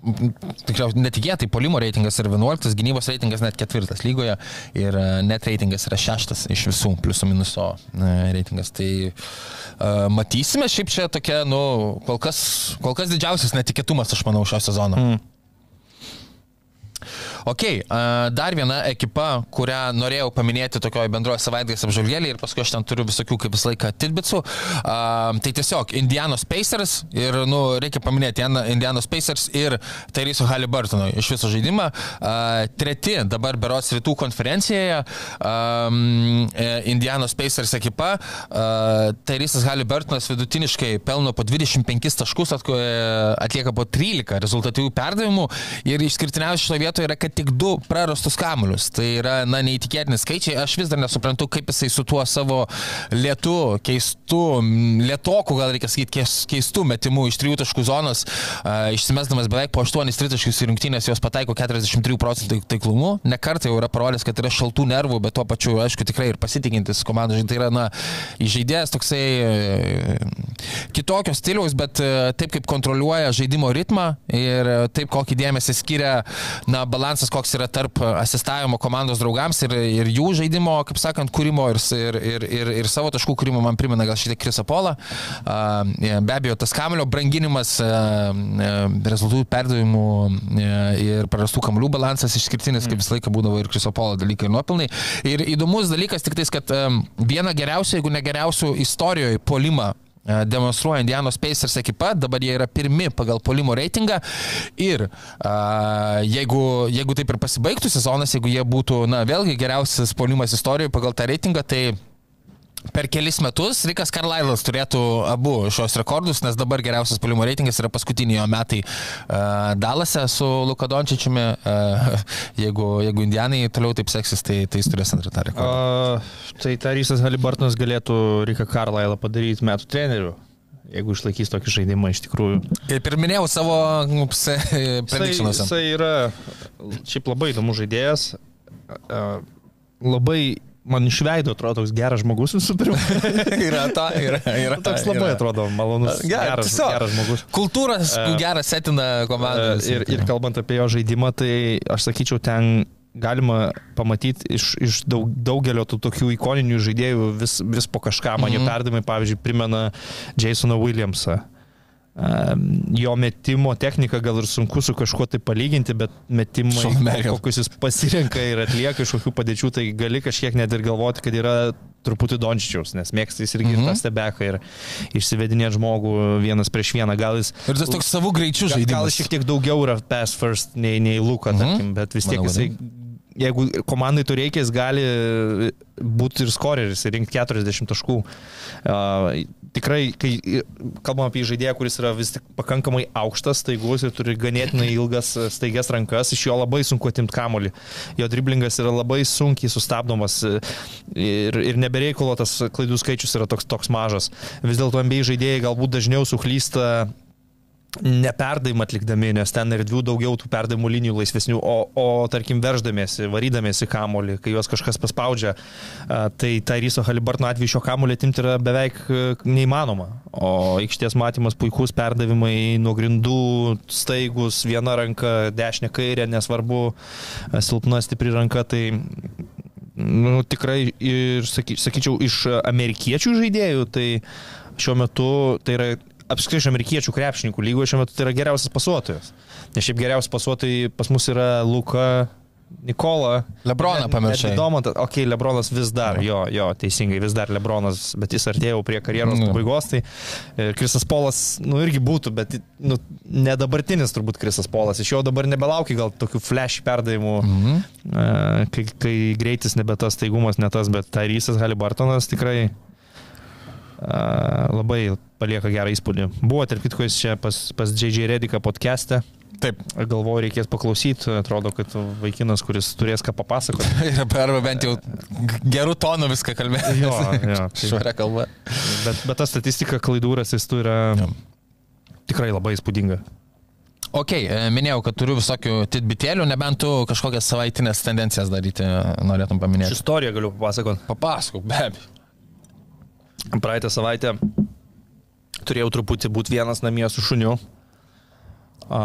tikriausiai netikėtai, polimo reitingas yra 11, gynybos reitingas net 4 lygoje ir e, net reitingas yra 6 iš visų, pliusų minuso e, reitingas. Tai uh, matysime, šiaip čia tokia, nu, kol kas, kol kas didžiausias netikėtumas, aš manau, šio sezono. Mm. Ok, dar viena ekipa, kurią norėjau paminėti tokioje bendroje savaitės apžvalgėlė ir paskui aš ten turiu visokių kaip visą laiką tidbitsų. Tai tiesiog Indianos Pacers ir, nu, reikia paminėti Indianos Pacers ir Taryso Halliburtono iš viso žaidimą. Treti dabar beros rytų konferencijoje e, Indianos Pacers ekipa. Tarysas Halliburtonas vidutiniškai pelno po 25 taškus, atlieka po 13 rezultatyvių perdavimų ir išskirtiniausia šitoje vietoje yra, kad tik du prarastus kamuolius. Tai yra, na, neįtikėtini skaičiai. Aš vis dar nesuprantu, kaip jisai su tuo savo lietu, keistu, lietoku, gal reikia sakyti, keistu metimu iš trijų taškų zonos, uh, išsimesdamas beveik po 8 tritaškius į rinktinės, jos pataiko 43 procentų taiklumu. Nekartai jau yra parodęs, kad yra šaltų nervų, bet tuo pačiu, aišku, tikrai ir pasitikintis komandų. Tai yra, na, žaidėjas toksai uh, kitokio stiliaus, bet uh, taip kaip kontroliuoja žaidimo ritmą ir taip kokį dėmesį skiria, na, balansą balansas, koks yra tarp asistavimo komandos draugams ir, ir jų žaidimo, kaip sakant, kūrimo ir, ir, ir, ir, ir savo taškų kūrimo man primena gal šiek tiek Krisa Pola. Be abejo, tas kamulio branginimas, rezultatų perdavimų ir prarastų kamuolių balansas išskirtinis, kaip visą laiką būdavo ir Kriso Polo dalykai ir nuopilnai. Ir įdomus dalykas tik tais, kad viena geriausia, jeigu ne geriausių istorijoje polimą E, demonstruoja Indianos Pacers ekipa, dabar jie yra pirmi pagal polimo reitingą. Ir a, jeigu, jeigu taip ir pasibaigtų sezonas, jeigu jie būtų, na, vėlgi geriausias polimas istorijoje pagal tą reitingą, tai per kelis metus Rikas Karlailas turėtų abu šios rekordus, nes dabar geriausias polimo reitingas yra paskutiniai jo metai uh, Dalase su Luka Dončičiumi. Uh, jeigu, jeigu Indianai toliau taip seksis, tai, tai jis turės antrą tą rekordą. Uh, tai Tarysas Halibartonas galėtų Riką Karlailą padaryti metų treneriu jeigu išlaikys tokį žaidimą iš tikrųjų. Kaip ir minėjau savo predikšinuose. Jisai, jisai yra šiaip labai įdomus žaidėjas, labai man iš veido atrodo toks geras žmogus visų pirma. yra ta, yra. yra toks labai yra. atrodo malonus. Geras, tiesiog, geras žmogus. Kultūras uh, geras setina komandą. Uh, ir, ir kalbant apie jo žaidimą, tai aš sakyčiau, ten galima pamatyti iš, iš daug, daugelio tų tokių ikoninių žaidėjų vis, vis po kažką. Man mm -hmm. jo perdavimai, pavyzdžiui, primena Jasoną Williamsą jo metimo technika gal ir sunku su kažkuo tai palyginti, bet metimai, kokius jis pasirenka ir atlieka iš kokių padėčių, tai gali kažkiek net ir galvoti, kad yra truputį dončičiaus, nes mėgsta jis irgi mm -hmm. tą stebeką ir išsivedinėti žmogų vienas prieš vieną. Gal jis... Ir tas toks savų greičių žaidimas. Gal, gal šiek tiek daugiau yra pass first nei, nei Luka, mm -hmm. tarkim, bet vis tiek Manau, jisai jeigu komandai to reikia, jis gali būti ir skoreris, rinkti 40 taškų. Tikrai, kai kalbam apie žaidėją, kuris yra vis tik pakankamai aukštas, staigus ir turi ganėtinai ilgas staigias rankas, iš jo labai sunku atimti kamolį. Jo driblingas yra labai sunkiai sustabdomas ir, ir nebereikalo tas klaidų skaičius yra toks, toks mažas. Vis dėlto MBA žaidėjai galbūt dažniau suklysta neperdavimą atlikdami, nes ten erdvių daugiau tų perdavimų linijų laisvesnių, o, o tarkim verždamėsi, varydamėsi kamolį, kai juos kažkas paspaudžia, tai Tairyso Halibartno atveju šio kamolį atimti yra beveik neįmanoma. O aikštės matymas puikus, perdavimai nuo grindų, staigus, viena ranka, dešinė kairė, nesvarbu, silpna stipri ranka, tai nu, tikrai ir saky, sakyčiau iš amerikiečių žaidėjų, tai šiuo metu tai yra apskritai iš amerikiečių krepšininkų lygoje šiuo metu tai yra geriausias pasuotojas. Nes šiaip geriausi pasuotojai pas mus yra Luka, Nikola. Lebroną. Domantas, okei, okay, Lebronas vis dar, jo, jo, teisingai, vis dar Lebronas, bet jis artėjo prie karjeros mm. pabaigos, tai e, Krisas Polas, nu, irgi būtų, bet, nu, ne dabartinis turbūt Krisas Polas, iš jo dabar nebelaukia gal tokių flash perdavimų, mm -hmm. kai, kai greitis nebe tas, taigumas ne tas, bet Tyrysas Halibartonas tikrai labai palieka gerą įspūdį. Buvo, tarp kitko, jis čia pas, pas JJ Rediką podcast'e. Taip. Galvoju, reikės paklausyti, atrodo, kad vaikinas, kuris turės ką papasakoti. Arba bent jau gerų tonų viską kalbėti. Jo, jo. Švaria kalba. Bet, bet ta statistika klaidų rasistų yra jo. tikrai labai įspūdinga. Ok, e, minėjau, kad turiu visokių titbitėlių, nebent tu kažkokias savaitinės tendencijas daryti norėtum paminėti. Ši istoriją galiu papasakoti. Papasakok, be abejo. Praeitą savaitę turėjau truputį būti vienas namie su šuniu. A,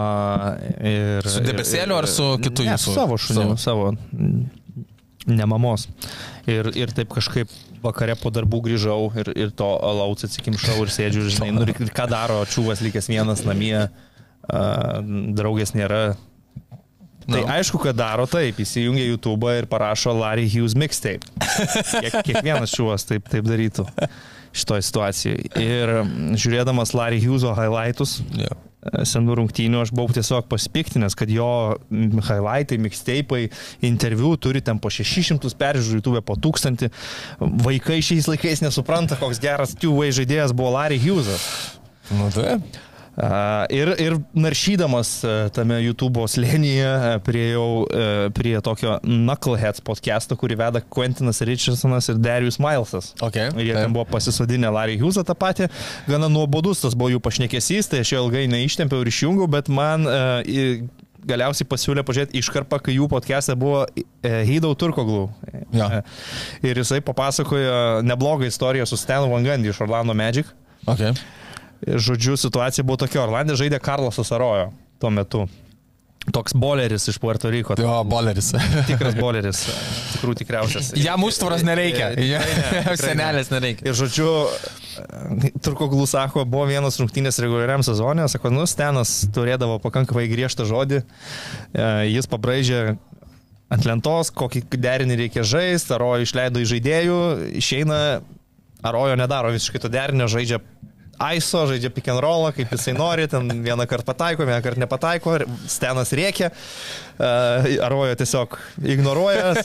ir, Su debesėliu ar su kitu ne, jūsų? Savo šuniu, Savo. savo. Ne mamos. Ir, ir taip kažkaip vakare po darbų grįžau ir, ir to alaus atsikimšau ir sėdžiu, ir, žinai, nu, ir ką daro čiūvas likęs vienas namie, a, draugės nėra. Tai Nu. aišku, kad daro taip, įsijungia YouTube ir parašo Larry Hughes mixtape. Kiek, kiekvienas čiūvas taip, taip darytų šitoje situacijoje. Ir žiūrėdamas Larry Hugheso highlightus, Jo. senų rungtynių aš buvau tiesiog pasipiktinęs, kad jo highlightai, mixtape'ai, interviu turi ten po 600 peržiūrų, YouTube po 1000. Vaikai šiais laikais nesupranta, koks geras two-way žaidėjas buvo Larry Hughesas. Nu, tai. Ir, ir naršydamas e, tame YouTube slėnyje e, priejau e, prie tokio Knuckleheads podcast'o, kurį veda Quentinas Richardsonas ir Darius Milesas. Okay, Ir jie taip. ten buvo pasisodinę Larry Hughesą tą patį, gana nuobodus tas buvo jų pašnekesys, tai aš jo ilgai neištempiau ir išjungiau, bet man galiausiai pasiūlė pažiūrėti iškarpą, kai jų podcast'e buvo uh, Hydau Turkoglų. Jo. Ir jisai papasakojo neblogą istoriją su Stan Van Gundy iš Orlando Magic. Okay. Žodžiu, situacija buvo tokia, Orlandė žaidė Karlosas Arojo tuo metu. Toks boleris iš Puerto Riko. Jo, boleris. Tikras boleris. Tikrų tikriausias. Jam užtvaros nereikia. Tikrai ne. Senelės nereikia. Ir žodžiu, Turko Glų sako, buvo vienas rungtynės reguliariam sezonė, sako, nu, Stenas turėdavo pakankamai griežtą žodį, E, jis pabraižė ant lentos, kokį derinį reikia žaisti, Arojo išleido į žaidėjų, išeina, Arojo nedaro visiškai to derinio, žaidžia ISO, žaidžia pick and rollą, kaip jisai nori, ten vieną kartą pataiko, vieną kartą nepataiko, Stenas rėkia, uh, Arojo tiesiog ignoruoja,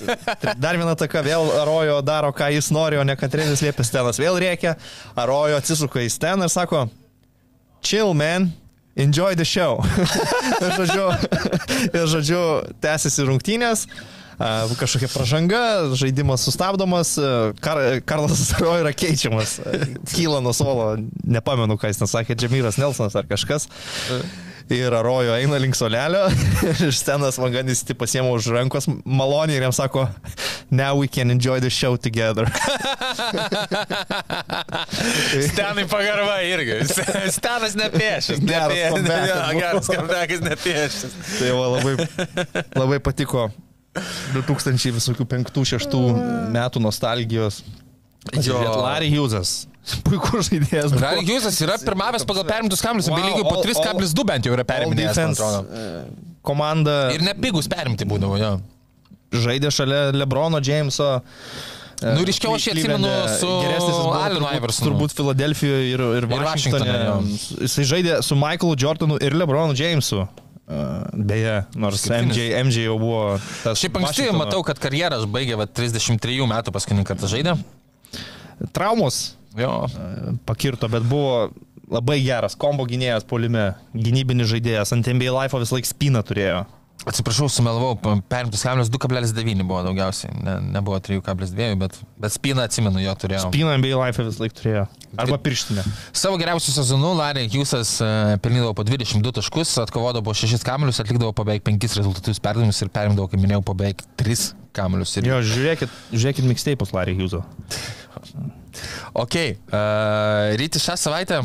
dar viena taka, vėl Arojo daro, ką jis nori, o ne Katrenis liepia, Stenas vėl rėkia, Arojo atsisuka į Steną ir sako, chill man, enjoy the show. ir žodžiu, ir žodžiu tęsiasi rungtynės. Kažkokia pažanga, žaidimas sustabdomas, a, Kar Karlas Saro yra keičiamas, a, kyla nuo suolo, nepamenu, ką jis ten sakė, Džemyras Nelsonas ar kažkas. Ir Arojo eina link solelio ir Stenas Vanganis tai pasiemo už rankos maloniai ir jam sako, now we can enjoy the show together. Stenai pagarba irgi. Stenas nepiešęs. Geras Nepie- buvo. Geras kambekas nepiešęs. Tai va, labai, labai patiko 2000 visokių 5-6 metų nostalgijos. Jo. Larry Hughesas. Puikus žaidėjas. Larry Hughesas yra pirmavęs pagal perimtus kamuolius, Wow, lygiai po all- 3,2 bent jau yra periminėjęs, e, Komanda Ir nepigus perimti būdavo, jo. žaidė šalia Lebrono Jameso. e, Nu, ryškiau aš jį atsimenu su buvo Allen turbūt- Filadelfijoje ir, ir, Ir Vašingtone. Vašingtone, Jisai žaidė su Michaelu Jordanu ir Lebronu Jamesu. Beje, nors. MJ, MJ jau buvo tas. Šiaip anksti Vašingtono- matau, kad karjerą aš baigė va, 33 metų paskutinį kartą žaidė. Traumos Jo. pakirto, bet buvo labai geras kombo gynėjas polime, gynybinis žaidėjas, ant NBA Life vis laik spyną turėjo. Atsiprašau, sumelavau, perimtus kamuolius 2,9 buvo daugiausiai, ne, nebuvo 3,2, bet, bet spyną atsimenu, jo turėjau. Spyną NBA Life vis laik turėjo. Arba pirštinę. Savo geriausių sezonų Larry Hughesas uh, pelnydavo po 22 taškus, atkovodavo po 6 kamuolius, atlikdavo po beveik 5 rezultatus perdavimus ir perimdavo, kaip minėjau, po beveik 3 kamuolius. Ir... Jo, žiūrėkit, žiūrėkit mixtape'us Larry Hugheso. Ok, uh, ryti šią savaitę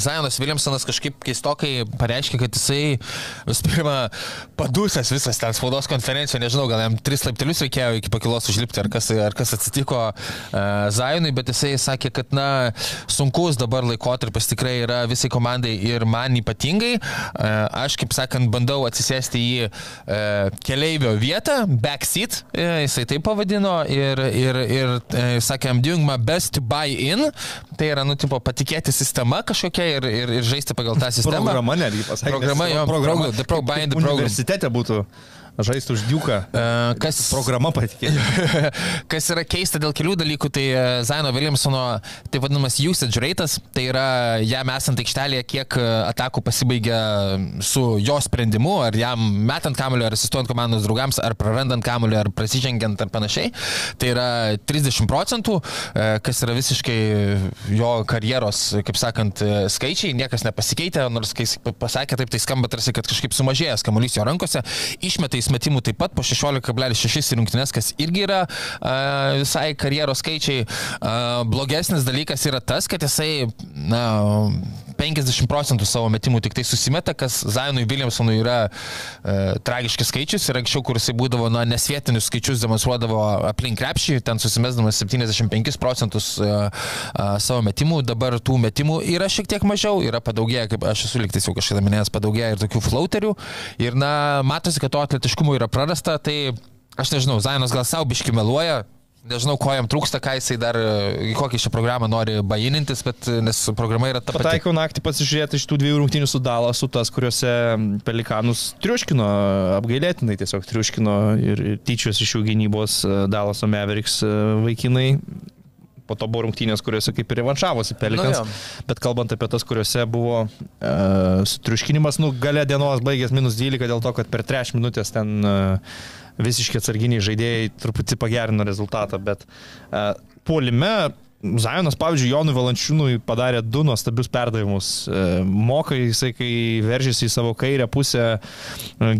Zajonas Williamsonas kažkaip keistokai pareiškė, kad jisai visų pirma padusęs visas ten spaudos konferencijoje, nežinau, gal jam tris laiptelius reikėjo iki pakilos užlipti, ar kas, ar kas atsitiko uh, Zajonui, bet jisai sakė, kad na, sunkus dabar laikotarpis tikrai yra visai komandai ir man ypatingai. Uh, aš, kaip sakant, bandau atsisėsti į uh, keleivio vietą, backseat, uh, jisai taip pavadino, ir, ir, ir uh, sakė, I'm doing my best to buy in, tai yra, nu, tipo, patikėti sistema kažkokia ir, ir, ir žaisti pagal tą sistemą. Programa netgi pasakė. Programa, jo, programa. the pro- in the program. Universitete būtų žaisti už diuką. Uh, kas, Programa patikėti. kas yra keista dėl kelių dalykų, tai e, Zaino Williamsono, tai vadinamas usage ratas, tai yra jam esant aikštelėje, kiek e, atakų pasibaigia su jo sprendimu, ar jam metant kamuolį, ar asistuojant komandos draugams, ar prarandant kamuolį, ar prasižengiant, ar panašiai. Tai yra 30 procentų, e, kas yra visiškai jo karjeros, kaip sakant, e, skaičiai, niekas nepasikeitė, nors kai pasakė taip, tai skamba tarsi, kad kažkaip sumažėjęs kamuolys jo rankose, išmeta jis metimų taip pat po 16,6 rungtynės, kas irgi yra uh, visai karjeros skaičiai. Uh, blogesnis dalykas yra tas, kad jisai, na, 50 procentų savo metimų tik tai susimeta, kas Zainui Williamsonui yra e, tragiškas skaičius. Ir anksčiau, kur jisai būdavo, na, nesvietinius skaičius demonstruodavo aplink krepšį, ten susimesdamas 75 procentus e, e, savo metimų, dabar tų metimų yra šiek tiek mažiau, yra padaugėję, kaip aš esu liktais jau kažkada minėjęs, padaugėję ir tokių flauterių ir, na, matosi, kad to atletiškumo yra prarasta, tai aš nežinau, Zainas gal savo biški meluoja, Nežinau, ko jam trūksta, ką jisai dar, į kokią šią programą nori bajinintis, bet nes programa yra ta pati. Pataikiau naktį pasižiūrėti iš tų dviejų rungtynių su Dalasu, tas, kuriuose Pelikanus triuškino, apgailėtinai tiesiog triuškino ir, ir tyčios iš jų gynybos e, Dalaso Mavericks e, vaikinai. Po to buvo rungtynės, kuriuose kaip ir revanšavosi Pelikans. Nu, jo. bet kalbant apie tas, kuriuose buvo uh, sutriuškinimas, nu, gale dienos baigęs minus 12 dėl to, kad per 3 minutės ten uh, visiškai atsarginiai žaidėjai truputį pagerino rezultatą, bet uh, puolime Zajonas, pavyzdžiui, Jonui Valančiūnui padarė du nuostabius perdavimus. Moka jisai, kai veržėsi į savo kairę pusę,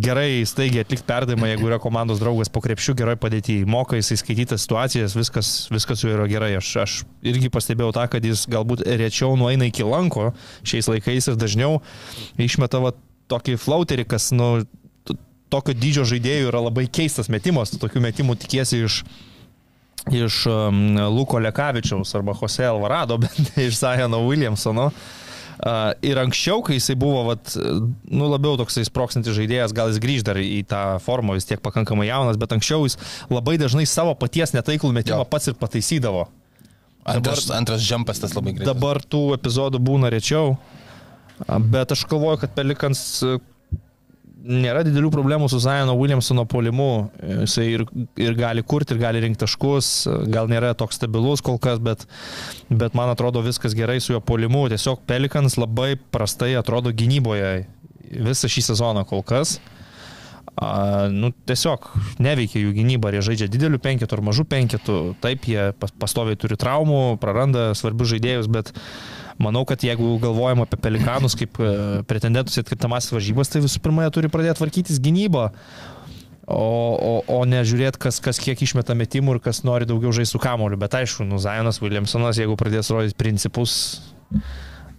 gerai staigiai atlikti perdavimą, jeigu yra komandos draugas po krepšių, gerai padėti. Moka jisai skaityti situacijas, viskas, viskas juo yra gerai. Aš, aš irgi pastebėjau tą, kad jis galbūt rečiau nueina iki lanko šiais laikais ir dažniau išmeta va, tokį flauterį, kas, nu, tokio dydžio žaidėjų yra labai keistas metimas, tokių metimų tikiesi iš, iš um, Luko Lekavičiaus arba Jose Alvarado, bet iš Zajano Williamsono. Uh, ir anksčiau, kai jisai buvo, vat, nu, labiau toksai sproksantis žaidėjas, gal jis grįž dar į tą formą, vis tiek pakankamai jaunas, bet anksčiau jis labai dažnai savo paties netaiklų metimą Jo. pats ir pataisydavo. Antras, antras žempas tas labai greitai. Dabar tų epizodų būna rečiau, bet aš galvoju, kad Pelikans nėra didelių problemų su Zajano Williamsono polimu. Jisai ir, ir gali kurti, ir gali rinkti taškus, gal nėra toks stabilus kol kas, bet, bet man atrodo viskas gerai su jo polimu. Tiesiog Pelikans labai prastai atrodo gynyboje visą šį sezoną kol kas. A, nu, tiesiog neveikia jų gynyba, jie žaidžia didelių penketų ar mažų penketų. Taip, jie pas- pastoviai turi traumų, praranda svarbius žaidėjus, bet manau, kad jeigu galvojam apie pelikanus kaip e, pretendentus į atkritamas varžybas, tai visų pirma, jie turi pradėti tvarkytis gynybą. O, o, o nežiūrėti, kas, kas kiek išmeta metimų ir kas nori daugiau žaisti su kamoliu. Bet aišku, nu, Zajonas Williamsonas, jeigu pradės rodyti principus,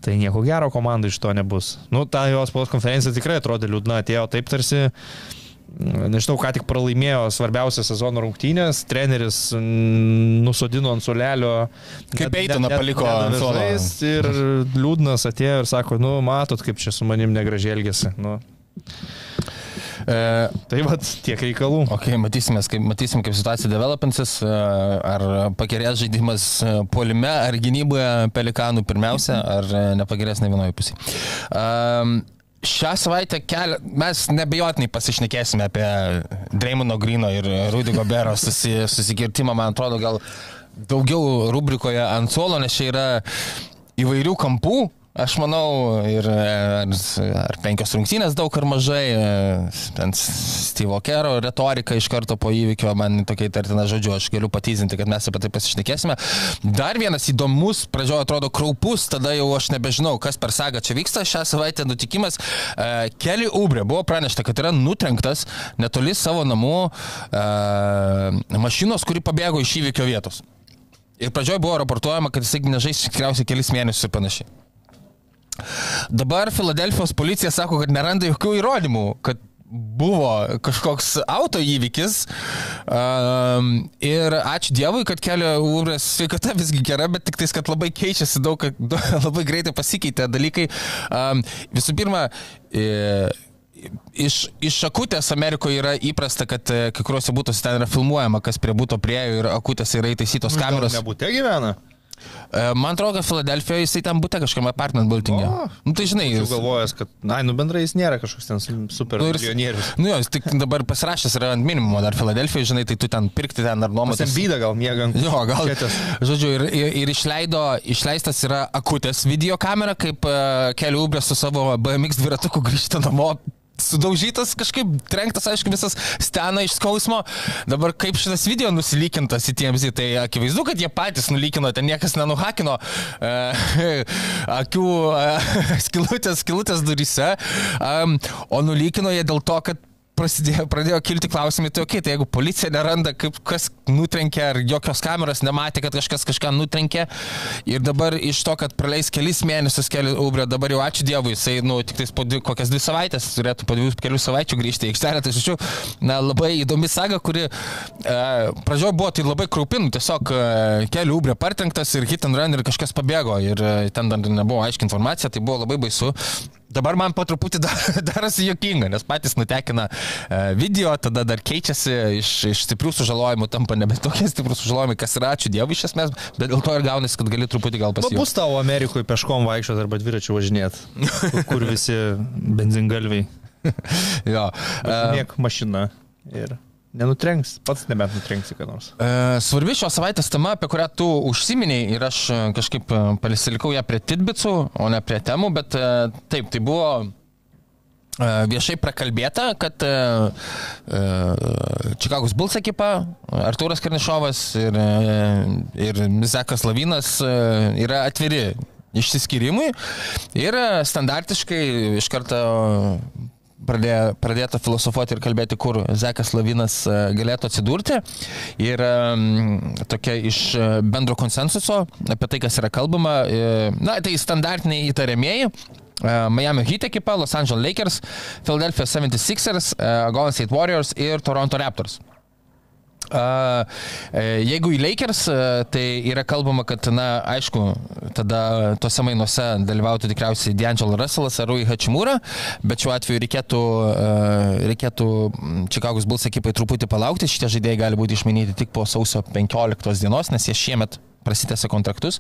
tai nieko gero komandai iš to nebus. Nu, ta jos spaudos konferencija tikrai atrodė liūdna, atėjo taip tarsi, nežinau, ką tik pralaimėjo svarbiausią sezono rungtynės, treneris nusodino ant sulelio. Kaip net- paliko ant žaist Ir liūdnas atėjo ir sako, nu, matot, kaip čia su manim negražiai elgesi. Nu, E, tai vad, tiek reikalų. Ok, matysim, kaip, matysim, kaip situacija developinsis, e, ar pagerės žaidimas e, puolime, ar gynyboje pelikanų pirmiausia, ar e, nepagerės ne vienoje pusėje. Um, Šią savaitę kelia, mes nebejotinai pasišnekėsime apie Dreimono Grino ir Rudy Gobero susi, susikirtimą, man atrodo, gal daugiau rubrikoje ant suolo, nes čia yra įvairių kampų. Aš manau, ir e, ar, penkios rungtynės daug ar mažai, e, ten Steve'o Kero retorika iš karto po įvykio man tokia įtartina žodžiu, aš galiu patyzinti, kad mes apie tai pasišnekėsime. Dar vienas įdomus, pradžioje atrodo kraupus, tada jau aš nebežinau, kas per sagą čia vyksta. Šią savaitę nutikimas. E, Keli Ubrė buvo pranešta, kad yra nutrenktas netoli savo namų mašinos, kuri pabėgo iš įvykio vietos. Ir pradžioje buvo raportuojama, kad jisai nežais tikriausiai kelis mėnesius ir panašiai. Dabar Filadelfijos policija sako, kad neranda jokių įrodymų, kad buvo kažkoks auto įvykis. Um, ir ačiū Dievui, kad kelio urės sveikata visgi gera, bet tik tais, kad labai keičiasi daug, labai greitai pasikeitė dalykai. Um, visų pirma, e, Iš, iš akutės Amerikoje yra įprasta, kad e, kai kuriuose būtuose ten yra filmuojama, kas prie būto priejo ir akutėse yra įtaisytos kameros. Nebūtė gyvena. E, Man atrodo, kad Filadelfijoje jisai ten būtų kažkam apartment buildingė. O, Nu tai žinai, Jau jis, galvojęs, kad, na, nu bendrai jis nėra kažkoks ten super nu, milijonierius. Nu jo, jis tik dabar pasirašęs yra ant minimumo dar Filadelfijoje, žinai, tai tu ten pirkti ten ar nuomotis. ten byda gal miegant. Jo, gal. Žodžiu, ir, ir, ir išleido, išleistas yra akutės video kamera, kaip uh, kelių ubrės su savo BMX dviratuku grįžta namo. Sudaužytas kažkaip, trenktas, aišku, visas stena iš skausmo. Dabar kaip šitas video nusilykintas į TMZ, tai akivaizdu, kad jie patys nulykino, ten niekas nenuhakino uh, akių uh, skilutės, skilutės durise, um, o nulykino jie dėl to, kad prasidėjo, pradėjo kilti klausimai, tai okei, okay, tai jeigu policija neranda, kaip, kas nutrenkė, ar jokios kameros nematė, kad kažkas kažką nutrenkė, ir dabar iš to, kad praleis kelis mėnesius keli ubrė, dabar jau ačiū Dievui, jisai, nu, tik tais po dvi, kokias dvi savaitės turėtų po dviejų kelių savaičių grįžti į aikštelę, tai žodžiu, na, labai įdomi saga, kuri e, pradžioje buvo tai labai kraupinų, tiesiog e, kelių ubrė partrenktas ir hit and run ir kažkas pabėgo ir e, ten dar nebuvo aiški informacija, tai buvo labai baisu. Dabar man po truputį dar, darosi jokinga, nes patys nutekina e, video, tada dar keičiasi iš, iš stiprių sužalojimų, tampa nebe tokie stiprus sužalojimai, kas yra ačiū Dievui iš esmės, bet dėl to ir gaunasi, kad gali truputį gal Nu, pasijuokti. bus tavo Amerikoje peškom vaikščioti arba dviračiu važinėti, kur, kur visi benzingalviai. Jo. E, Niek mašina ir nenutrenks, pats nebent nutrenksi ką nors. E, Svarbi šios savaitės tema, apie kurią tu užsiminiai ir aš e, kažkaip e, pasilikau ją prie titbicų, o ne prie temų, bet e, taip, tai buvo e, viešai prakalbėta, kad e, e, Čikagos Bulls ekipa, Artūras Karnišovas ir, e, ir Zekas Lavinas e, yra atviri išsiskyrimui ir e, standartiškai iš karto pradėjo, pradėta filosofuoti ir kalbėti, kur Zekas Lavinas e, galėtų atsidurti. Ir em, tokia iš e, bendro konsensuso apie tai, kas yra kalbama, e, na, tai standartiniai įtariamieji. e, Miami Heat ekipa, Los Angeles Lakers, Philadelphia 76ers, e, Golden State Warriors ir Toronto Raptors. E, Jeigu į Lakers, e, tai yra kalbama, kad, na, aišku, tada tuose mainuose dalyvautų tikriausiai D'Angelo Russellas ar Rui Hachimura, bet šiuo atveju reikėtų, e, reikėtų Čikagos Bulls ekipai truputį palaukti, šitie žaidėjai gali būti išminyti tik po sausio 15 dienos, nes jie šiemet prasitęsė kontraktus.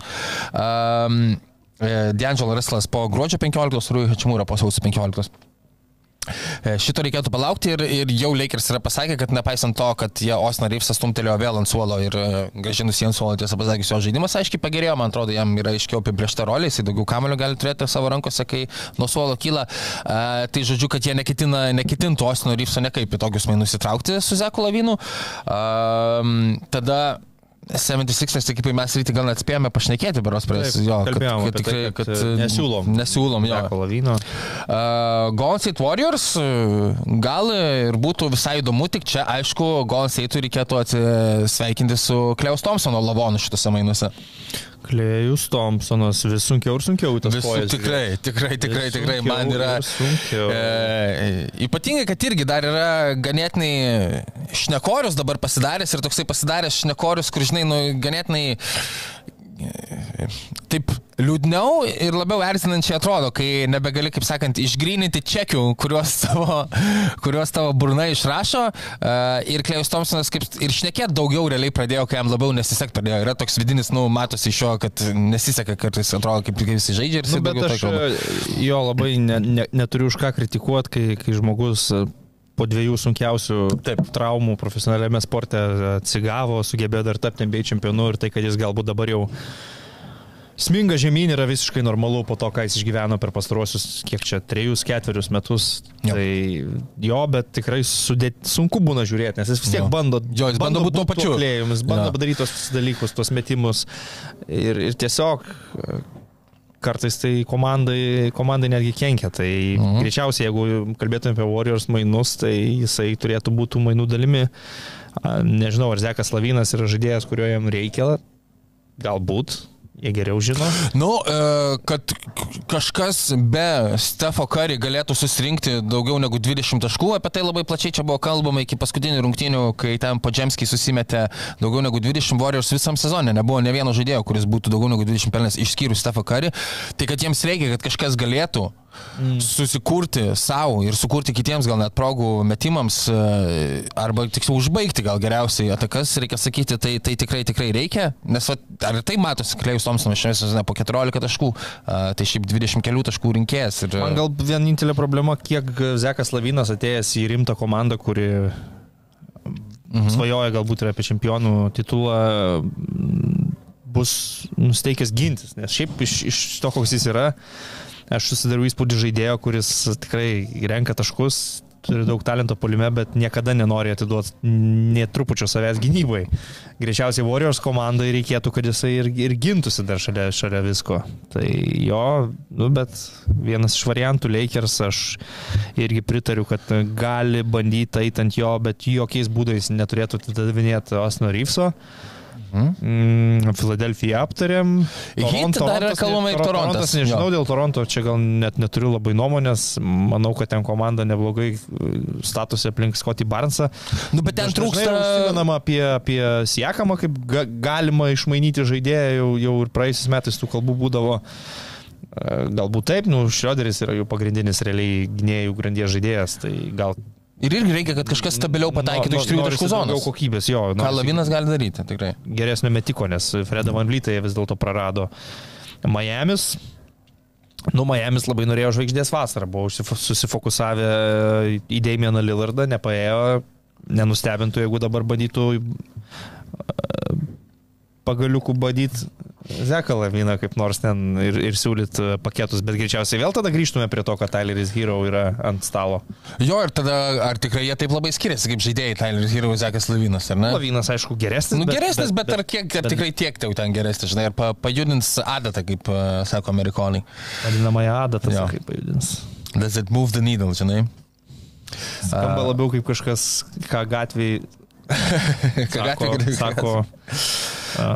Um, D'Angelo Russellas po gruodžio 15, Rui Hachimura po sausio 15. E, Šito reikėtų palaukti ir, ir jau Lakers yra pasakę, kad nepaisant to, kad jie Osna Reivsą stumtelėjo vėl ant suolo ir e, gražinus ant suolo, tiesą pasakius, jo žaidimas aiškiai pagerėjo, man atrodo, jam yra aiškiau apibriešta rolė, jis daugiau kamelių gali turėti savo rankose, kai nuo suolo kyla. E, tai žodžiu, kad jie neketina, neketintų Osno Reivso nekaip į tokius mainus įtraukti su Zeku Lavinu. E, tada 76 ekipai mes ryte gal net spėjome pašnekėti, beros prie jo, kad, kad, apie tai, tikrai, kad, kad, e, nesiūlom. Nesiūlom, jo. Zeko Lavino. Uh, Golden State Warriors uh, gal ir būtų visai įdomu, tik čia aišku, Golden State reikėtų atsisveikinti su Kleus Thompsono lavonu šitose mainuose. Klėjus Thompsonas vis sunkiau ir sunkiau tas Visų, kojas. tikrai, tikrai, tikrai, Vis tikrai, man sunkiau yra. ir sunkiau. E, ypatingai, kad irgi dar yra ganėtinai šnekorius dabar pasidaręs ir toksai pasidaręs šnekorius, kur, žinai, nu, ganėtinai taip liūdniau ir labiau erzinančiai atrodo, kai nebegali, kaip sakant, išgryninti čekių, kuriuos tavo, kuriuos tavo burna išrašo. Uh, ir Klejus Thompsonas kaip ir šnekėti daugiau realiai pradėjo, kai jam labiau nesisek pradėjo. Yra toks vidinis, nu, matosi iš jo, kad nesiseka kartais, atrodo, kaip, kaip jis žaidžia ir jis Nu, bet aš kalba. jo labai ne, ne, neturiu už ką kritikuoti, kai, kai žmogus e, po dviejų sunkiausių Taip. traumų profesionaliame sporte atsigavo, sugebėjo dar tapti NBA čempionu ir tai, kad jis galbūt dabar jau sminga žemyn yra visiškai normalu po to, ką jis išgyveno per pastaruosius, kiek čia, trejus, ketverius metus. Jo. Tai jo, bet tikrai sudėt, sunku būna žiūrėti, nes jis vis tiek Jo. bando, Jo, jis bando būt tuo pačiu. klėjum, jis bando Jo. padaryti tos dalykus, tos metimus. Ir, ir tiesiog e, kartais tai komandai, komandai netgi kenkia. Tai mhm. greičiausiai, jeigu kalbėtume apie Warriors mainus, tai jisai turėtų būti mainų dalimi. Nežinau, ar Zekas Lavinas yra žaidėjas, kurio jam reikia. Galbūt. Jie geriau žino. Nu, e, kad kažkas be Stefo Curry galėtų susirinkti daugiau negu 20 taškų, apie tai labai plačiai čia buvo kalbama iki paskutinių rungtynių, kai ten Podžemskiai susimetė daugiau negu 20 Warriors visam sezonė. Nebuvo ne vieno žaidėjo, kuris būtų daugiau negu 20 pelnęs išskyrus Stefo Curry. Tai kad jiems reikia, kad kažkas galėtų mm. susikurti savo ir sukurti kitiems gal net progų metimams, e, arba tiksliau užbaigti gal geriausiai atakas, reikia sakyti, tai, tai tikrai tikrai reikia, nes va, ar tai matosi, Klejus Thompsonas šiame sezone po 14 taškų, a, tai šiaip 20 kelių taškų rinkėjas. Ir, Man gal vienintelė problema, kiek Zekas Lavinas atėjęs į rimtą komandą, kuri mhm. svajoja galbūt ir apie čempionų titulą, bus nusteikęs gintis. Nes šiaip iš, iš to, koks jis yra, aš susidariau įspūdį žaidėjo, kuris tikrai renka taškus, turi daug talento polime, bet niekada nenori atiduoti netrupučio savęs gynybai. Greičiausiai Warriors komandai reikėtų, kad jisai ir, ir gintųsi dar šalia, šalia visko. Tai jo, nu, bet vienas iš variantų Lakers, aš irgi pritariu, kad gali bandyti eiti ant jo, bet jokiais būdais neturėtų atidavinėti Osno Ryfso. Mm, Filadelfiją aptarėm. Heat dar yra kalbama ir Torontas. Torontas, nežinau, Jo. dėl Toronto čia gal net neturiu labai nuomonės. Manau, kad ten komanda neblogai statusi aplink Scotty Barnesą. Nu, bet ten trūksta. Užsimenama apie, apie Siekamą, kaip ga, galima išmainyti žaidėją, jau, jau ir praėjusiais metais tų kalbų būdavo. E, Galbūt taip, nu, Šrioderis yra jų pagrindinis realiai gynėjų grandies žaidėjas, tai gal... Ir irgi reikia, kad kažkas stabiliau pataikytų iš trijų taškų Daugiau zonos. kokybės, jo. Ką Lavinas gali daryti, tikrai. Geresnio metiko, nes Fredą Van Vlytą jie vis dėlto prarado. Miamis. Nu, Miamis labai norėjo žvaigždės vasarą, buvo susifokusavę į Damieną Lillardą, nepaėjo, nenustebintų, jeigu dabar bandytų pagaliukų badyti Zeką Laviną kaip nors ten ir, ir siūlyt e, paketus, bet greičiausiai vėl tada grįžtume prie to, kad Tyleris Hero yra ant stalo. Jo, ir tada, ar tikrai jie taip labai skiriasi kaip žaidėjai, Tyler Hero, Zekas Lavinas, ar ne? Lavinas, aišku, geresnis. Nu, geresnis, bet, bet, bet ar, kiek, ar bet- tikrai tiek tau ten geresnis, žinai, ar pa, pajudins adatą, kaip uh, sako amerikonai. Vadinamąją adatą, Jo. kaip pajudins. Does it move the needle, žinai? Skamba labiau kaip kažkas, ką Ką sako, sako a,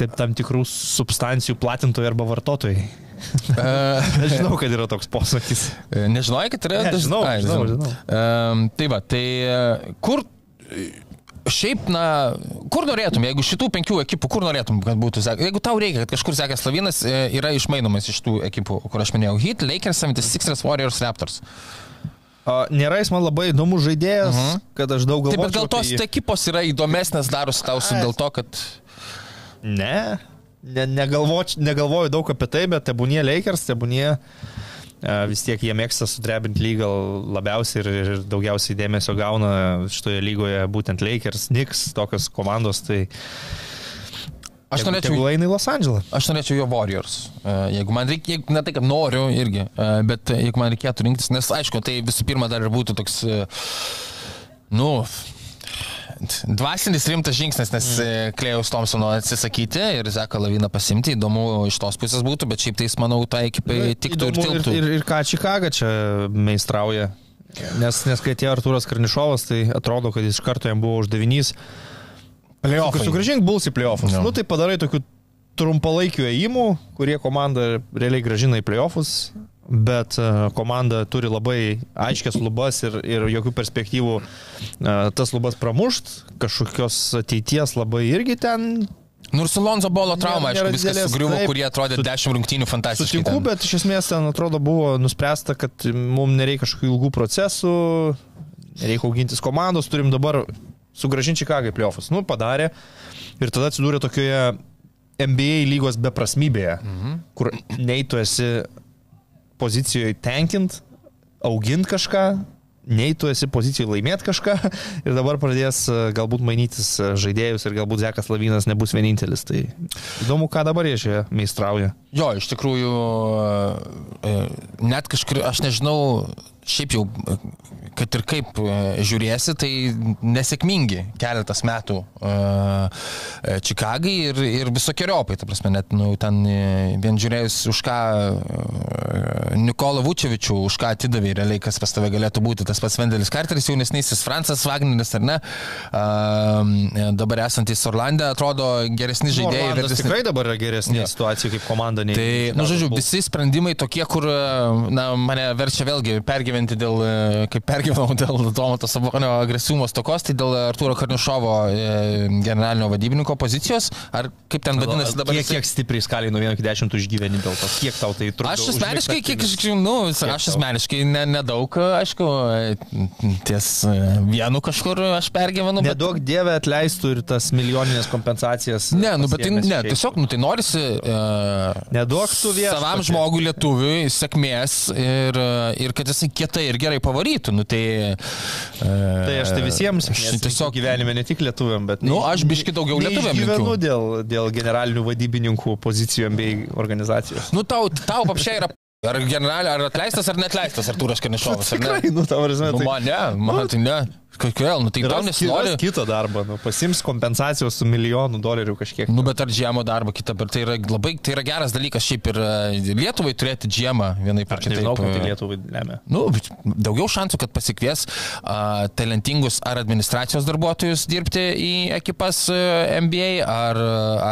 taip, tam tikrų substancijų platintojai arba vartotojai. Uh, Nežinau, kad yra toks posakis. Nežinojai, kad yra... Ne, žinau, Ai, žinau, žinau. Um, tai va, tai uh, kur... Šiaip, na, kur norėtum, jeigu šitų penkių ekipų, kur norėtum, kad būtų? Jeigu tau reikia, kad kažkur Zekas Lavinas e, yra išmainomas iš tų ekipų, kur aš minėjau, Heat, Lakers, 76ers, Warriors, Raptors. A, nėra jis man labai įdomus žaidėjas, uh -huh. kad aš daug Taip, galvoju. bet gal tos ekipos yra įdomesnės darosi tau su dėl to, kad... Ne, ne negalvoju, negalvoju daug apie tai, bet tebūnie Lakers, tebūnie a, vis tiek jie mėgsta sudrebinti lygą labiausiai ir, ir daugiausiai dėmesio gauna šitoje lygoje būtent Lakers, Knicks, tokios komandos. Tai Aš norėčiau... Tegu eina į Los Andželą. Aš norėčiau jo Warriors. E, Jeigu man reikia, jeigu- ne tai, kad noriu irgi, e, bet jeigu man reikėtų rinktis, nes aišku, tai visų pirma dar ir būtų toks, e, nu, dvasinis rimtas žingsnis, nes mm. Klėjaus Thompsono atsisakyti ir Zeką Laviną pasimti, įdomu iš tos pusės būtų, bet šiaip tai, jis, manau, tai ekipai tiktų ir tilptų. Ir, ir, ir ką Čikaga čia meistrauja. Nes, nes kai atėjo Artūras Karnišovas, tai atrodo, kad iš karto jam buvo uždavinys Playoffai. sugražinti Bulls į playoffus. Jo. Nu tai padarai tokių trumpalaikių ėjimų, kurie komandą realiai gražina į playoffus, bet e, komanda turi labai aiškias lubas ir, ir jokių perspektyvų e, tas lubas pramušt, kažkokios ateities labai irgi ten Nors su Lonzo Bolo trauma, aišku, viskas sugriuvo, kurie atrodė Su- 10 rungtynių fantastiškai. Sutinku, ten. bet iš esmės ten atrodo buvo nuspręsta, kad mums nereikia kažkokių ilgų procesų, nereikia augintis komandos, turim dabar sugražinti Čikagą į playoffus. Nu, padarė. Ir tada atsidūrė tokioje NBA lygos beprasmybėje, mhm. kur nei tu esi pozicijoje tenkint, augint kažką, nei tu esi pozicijoje laimėti kažką ir dabar pradės e, galbūt mainytis e, žaidėjus ir galbūt Zekas Lavinas nebus vienintelis. Tai įdomu, ką dabar jie čia meistrauja. Jo, iš tikrųjų, e, net kažkur, aš nežinau, šiaip jau, kad ir kaip e, žiūrėsi, tai nesėkmingi keletas metų e, e, Čikagai ir, ir visokiojopai, ta prasme, net nu, ten vien žiūrėjus, už ką Nikola Vučevičių, už ką atidavė realiai, kas pas tave galėtų būti, tas pats Vendelis Karteris, jaunesnysis Francas Wagneris, ar ne, dabar esantis Orlande, atrodo geresni žaidėjai. Orlandas vertesni- tikrai dabar yra geresnė Jo. situacija kaip komanda nei. Tai, Chicago žodžiu, visi sprendimai tokie, kur, na, mane verčia vėlgi pergyventi dėl, e, kaip pergyvenau dėl Domato Sabonio agresyvumo stokos, tai dėl Arturo Karnišovo e, generalinio vadybininko pozicijos, ar kaip ten vadinasi dabar. Kiek, kiek stipriai skaliai nuo 1 iki 10 tu išgyveni dėl to, kiek tau tai trukdo. Aš asmeniškai, užmigt kiek aš žinau, nu, aš asmeniškai ne- nedaug, aišku, ties e, vienu kažkur aš pergyvenu. bet- Nedaug dievė atleistų ir tas milijoninės kompensacijas. Ne, nu, bet tai, ne, šiaip. tiesiog, nu, tai norisi. Uh, Neduok tu viešpatie. Savam žmogui lietuviui sėkmės ir, ir kad jisai kietai ir gerai pavarytų. Nu, tai, uh, Tai aš tai visiems aš tiesiog gyvenime ne tik lietuviam, bet... Nu, aš biški daugiau lietuviam Gyvenu linkiu. dėl, dėl generalinių vadybininkų pozicijų bei organizacijos. Nu, tau, tau papšiai yra Ar generalė, ar atleistas, ar netleistas Artūras Kanišovas, ar ne? Tikrai, nu, tavo prasme, Nu, tai... man ne, man tai ne. Kodėl, nu tai tau nesinori. ras kito darbo, nu, pasims kompensacijos su milijonų dolerių kažkiek. Nu, bet ar džiamo darbo kitą, bet tai yra labai, tai yra geras dalykas šiaip ir e, Lietuvai turėti džiemą vienai per kitaip. nežinau, kaip tai e, Lietuvai lemia. Nu, daugiau šansų, kad pasikvies a, talentingus ar administracijos darbuotojus dirbti į ekipas a, NBA, ar,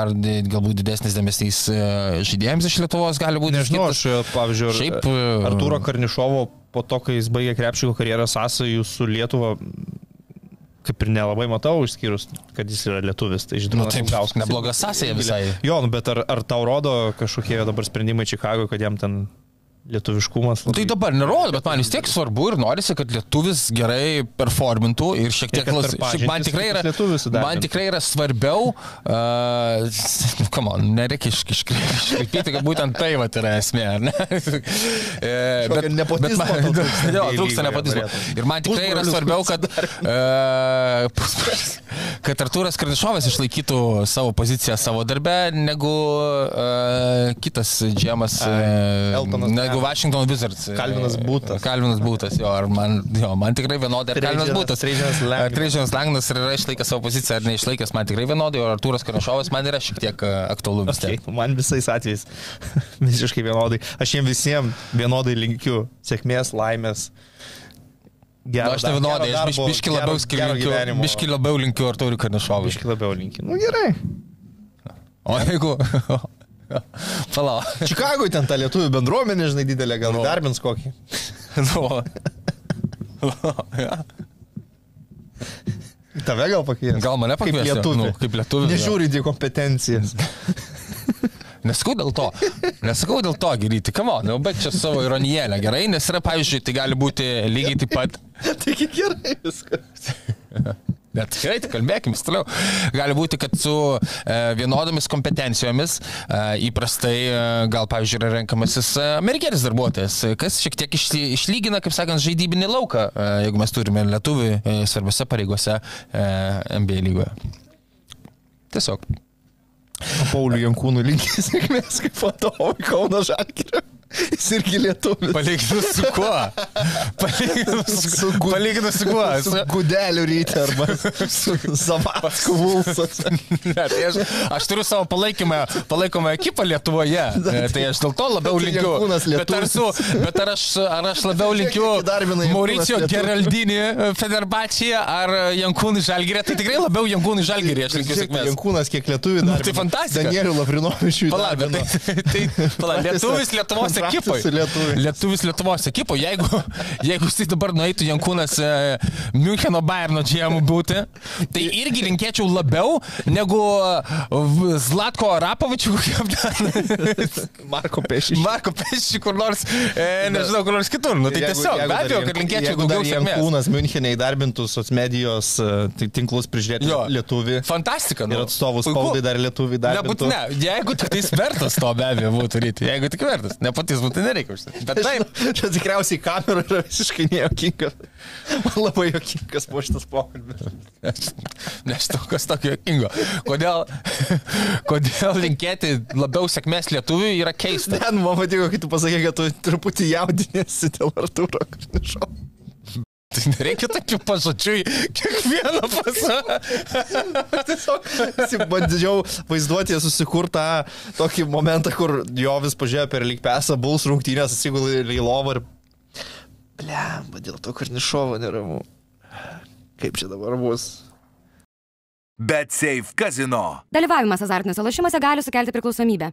ar galbūt didesnis dėmesys a, žaidėjams iš Lietuvos gali būti. Nežinau, skirtas. aš, pavyzdžiui, ar- Šiaip, e, Artūro Karnišovo po to, kai jis baigė krepšiko karjerą sąsajų su Lietuva, kaip ir nelabai matau, išskyrus, kad jis yra lietuvis. Tai žinoma, Nu, taip, nebloga sąsaja visai. Jo, nu, bet ar, ar tau rodo kažkokie dabar sprendimai Čikagoje, kad jam ten lietuviškumas? Tai dabar nerodo, bet man vis tiek svarbu ir norisi, kad lietuvis gerai performintų ir šiek tiek... las- man, tikrai yra, man tikrai yra svarbiau, uh, come on, nereikia iš- iš- iškreipyti, kad būtent tai va yra esmė, ar ne? E, Kažkokio nepotizmo jo, trūksta nepotizmo. Ir man tikrai yra svarbiau, kad, uh, kad Artūras Karnišovas išlaikytų savo poziciją savo darbe, negu uh, kitas džemas, uh, Eltonas negu Brown. Washington Wizards. Kalvinas Būtas. Kalvinas Būtas, jo, ar man, jo, man tikrai vienodai. Ar Kalvinas Būtas. Ar Trežinas Langnas yra išlaikęs savo poziciją, ar neišlaikęs, man tikrai vienodai, o Artūras Karnišovas man yra šiek tiek e, aktualu vis Okay, tiek. man visais atvejais visiškai vienodai. Aš jiems visiems vienodai linkiu sėkmės, laimės. Na, Gero, aš ne vienodai, aš biš, biški labiau skiriu, biški labiau linkiu Artūrui Karnišovui. Biški labiau linkiu. Nu gerai. O jeigu... Palauk. Čikagoje ten ta lietuvių bendruomenė, žinai, didelė, gal Nu. darbins kokį. Nu, ja. Tave gal pakvies. Gal mane pakvies, Kaip jo. lietuvį. Nu, kaip lietuvį, jo. Nežiūri į kompetencijas. Nesakau dėl to. Nesakau dėl to, geryti. Kamo, nu, bet čia savo ironijėlę, gerai, nes yra, pavyzdžiui, tai gali būti lygiai taip pat. Taigi gerai viskas. Bet gerai, tai kalbėkime toliau. Gali būti, kad su e, vienodomis kompetencijomis e, įprastai e, gal, pavyzdžiui, yra renkamasis e, amerikietis darbuotojas, e, kas šiek tiek išly, išlygina, kaip sakant, žaidybinį lauką, e, jeigu mes turime lietuvį e, svarbiose pareigose e, NBA lygoje. Tiesiog. Paulių Jankūnų linkė sėkmės kaip vadovui Kauno Žalgirio. Jis irgi lietuvis. Palyginus su kuo? Palyginus su, Su gu- palyginus su kuo? Su gudeliu ryte arba su Zavatku Vulsas. Tai aš, aš turiu savo palaikymą, palaikomą ekipą Lietuvoje. E, Tai aš dėl to labiau Tai linkiu. Bet ar, su, bet ar, aš, ar aš labiau linkiu Mauricio? Geraldinį Fenerbahče'e ar Jankūnų Žalgirė? Tai tikrai labiau Jankūnų Žalgirė. Aš linkiu sėkmės. Jankūnas kiek lietuvių. Nu, tai fantastika. Danielių Lavrinovičių. Pala, bet tai, tai, pala, lietuvis Lietuvos Su lietuviais. Lietuvis Lietuvos ekipai. Jeigu, jeigu jis dabar nueitų Jankūnas e, Müncheno Bayerno GM būti, tai irgi linkėčiau labiau negu v- Zlatko Arapovičių, kokiam ten. Marko Pešiš. Marko Pešičių kur nors, e, nežinau, kur nors kitur. Nu, tai tiesiog, be abejo, kad linkėčiau daugiau sėkmės. Jankūnas Münchenė įdarbintų socmedijos e, tai tinklus prižiūrėti lietuvį. Fantastika. Ir nu. atstovus Puiku. spaudai dar lietuvį įdarbintų. Nebūtinai, jeigu tik tais vertas to be abejo būtų ryti. Jeigu tik vertas, nepatys būtų nereikia užsienį. Bet taip, Čia tikriausiai kamera yra visiškai nejokinga. Man labai jokingas buvo šitas pokalbis. Nežinau, kas tokio jokingo. Kodėl, kodėl linkėti labiau sėkmės lietuviui yra keista. Ne, nu, man patiko, kai tu pasakė, kad tu truputį jaudinėsi dėl Arturo Karnišo. Tai nereikia tokių pažodžių kiekvieną pasą. Tiesiog bandžiau vaizduoti susikurtą tokį momentą, kur jo vis pažiūrėjo per lyg pesą, buls rungtynės, atsigulė į lovą ir... Blemba, dėl to Karnišovo neramu. Kaip čia dabar bus? Bet Safe Casino. Dalyvavimas azartiniuose lošimuose gali sukelti priklausomybę.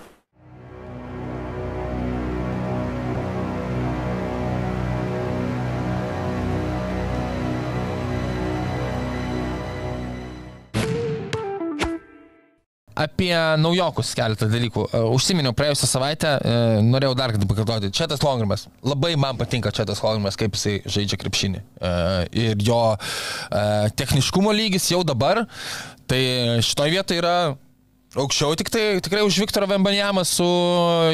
Apie naujokus keletą dalykų. E, Užsiminiau praėjusią savaitę, e, norėjau dar kartą pakartoti. Četas Longrimas. Labai man patinka Četas Longrimas, kaip jisai žaidžia krepšinį. E, Ir jo techniškumo lygis jau dabar, tai šitoje vietoje yra Aukščiau tik tai tikrai už Viktorą Vembanjamą su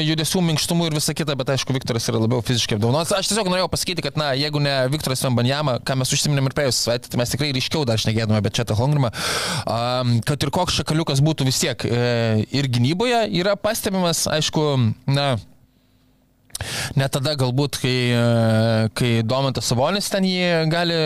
judesių minkštumu ir visa kita, bet aišku, Viktoras yra labiau fiziškai apdaunotas. Aš tiesiog norėjau pasakyti, kad, na, jeigu ne Viktoras Vembanjamą, ką mes užsiminėm ir praėjusią savaitę, tai mes tikrai ryškiau dar šnekėtume apie Četą Hongrimą, um, kad ir koks šakaliukas būtų vis tiek e, ir gynyboje yra pastebimas, aišku, na, Net tada galbūt, kai, e, kai Domantas Savonis ten jį gali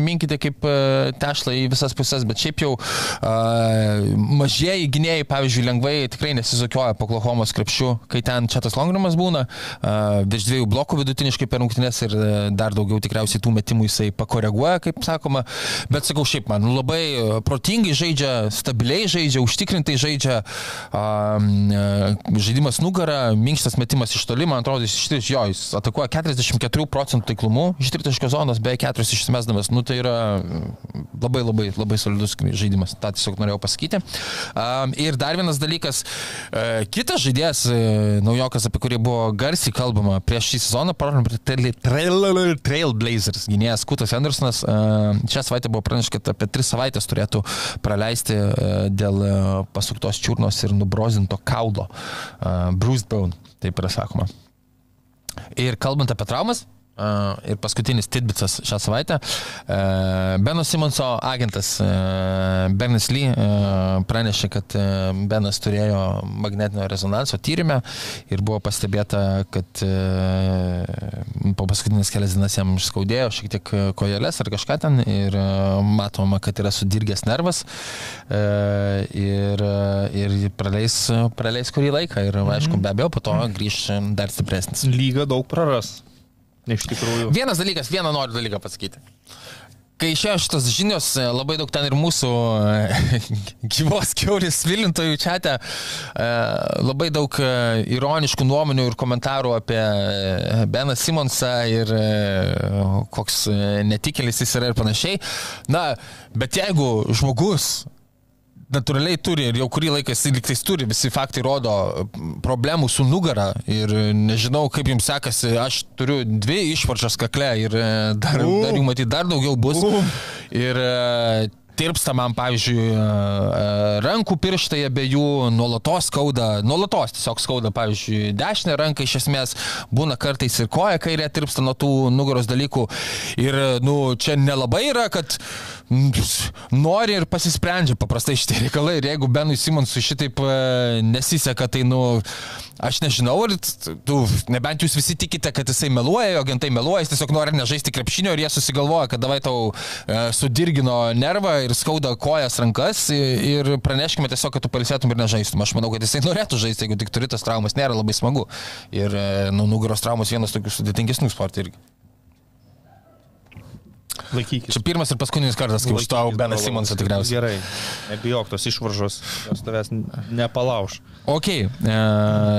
minkyti kaip e, tešlą į visas pusės, bet šiaip jau uh, mažieji gynėjai, pavyzdžiui, lengvai tikrai nesizokioja po Klahomos krepšių, kai ten čia tas longrimas būna, uh, virš dviejų blokų vidutiniškai per rungtynės ir dar daugiau tikriausiai tų metimų jisai pakoreguoja, kaip sakoma, bet sakau, šiaip man labai protingai žaidžia, stabiliai žaidžia, užtikrintai žaidžia, uh, žaidimas nugarą, minkštas metimas iš toli, man atrodo, jis iš jo, jis atakuoja 44 procentų taiklumu, iš tritaškio zonos beveik 4 išsimesdamas. Nu, tai yra mm, labai labai labai solidus žaidimas, tą tiesiog norėjau pasakyti. Um, ir dar vienas dalykas, uh, kitas žaidėjas, uh, naujokas, apie kurį buvo garsiai kalbama prieš šį sezoną, Trailblazers gynėjas Kutas Andersonas, uh, šią savaitę buvo pranešta, kad apie 3 savaitės turėtų praleisti uh, dėl uh, pasuktos čiurnos ir nubrozinto kaulo. Uh, Bruce Bone, taip yra sakoma. Ir kalbant apie traumas, ir paskutinis tidbitsas šią savaitę. Uh, Beno Simonso agentas uh, Bernas Lee pranešė, kad Benas turėjo magnetinio rezonanso tyrimę ir buvo pastebėta, kad po paskutinės kelias dienas jam skaudėjo šiek tiek kojelės ar kažką ten ir matoma, kad yra sudirgęs nervas ir, ir praleis, praleis kurį laiką ir aišku, be abejo, po to grįž dar stipresnis. Lyga daug praras. Iš tikrųjų. Vienas dalykas, vieną noriu dalyką pasakyti. Kai išėjo šitos žinios, labai daug ten ir mūsų gyvos keurės vilintojų čia, labai daug e, ironiškų nuomonių ir komentarų apie e, Beną Simonsą ir e, koks netikėlis jis yra ir panašiai. Na, bet jeigu žmogus natūraliai turi ir jau kurį laiką jis liktais turi, visi faktai rodo problemų su nugara ir nežinau, kaip jums sekasi, aš turiu dvi išvaržas kakle ir e, dar, uh. dar jų matyti dar daugiau bus. Uh. Ir e, tirpsta man, pavyzdžiui, e, rankų pirštai abiejų, nuolatos skauda, nuolatos tiesiog skauda, pavyzdžiui, dešinė ranka iš esmės, būna kartais ir koja kairė tirpsta nuo tų nugaros dalykų. Ir, nu, čia nelabai yra, kad nori ir pasisprendžia paprastai šitie reikalai. Ir jeigu Benui Simonsui šitaip e, nesiseka, tai, nu, aš nežinau, ar tu, nebent jūs visi tikite, kad jisai meluoja, jo agentai meluoja, jis tiesiog nori nežaisti krepšinio ir jie susigalvoja, kad davai tau e, sudirgino nervą ir skauda kojas rankas ir praneškime tiesiog, kad tu palisėtum ir nežaistum. Aš manau, kad jisai norėtų žaisti, jeigu tik turi tas traumas, nėra labai smagu. Ir, e, nu, nugaros traumas vienas tokių sudėtingesnių sportų irgi. Laikykis. Čia pirmas ir paskutinis kartas, kai užtau Benas Simonsą tikriausiai. Gerai, nebijok tos išvaržos, jos tavęs nepalauž. Ok, e,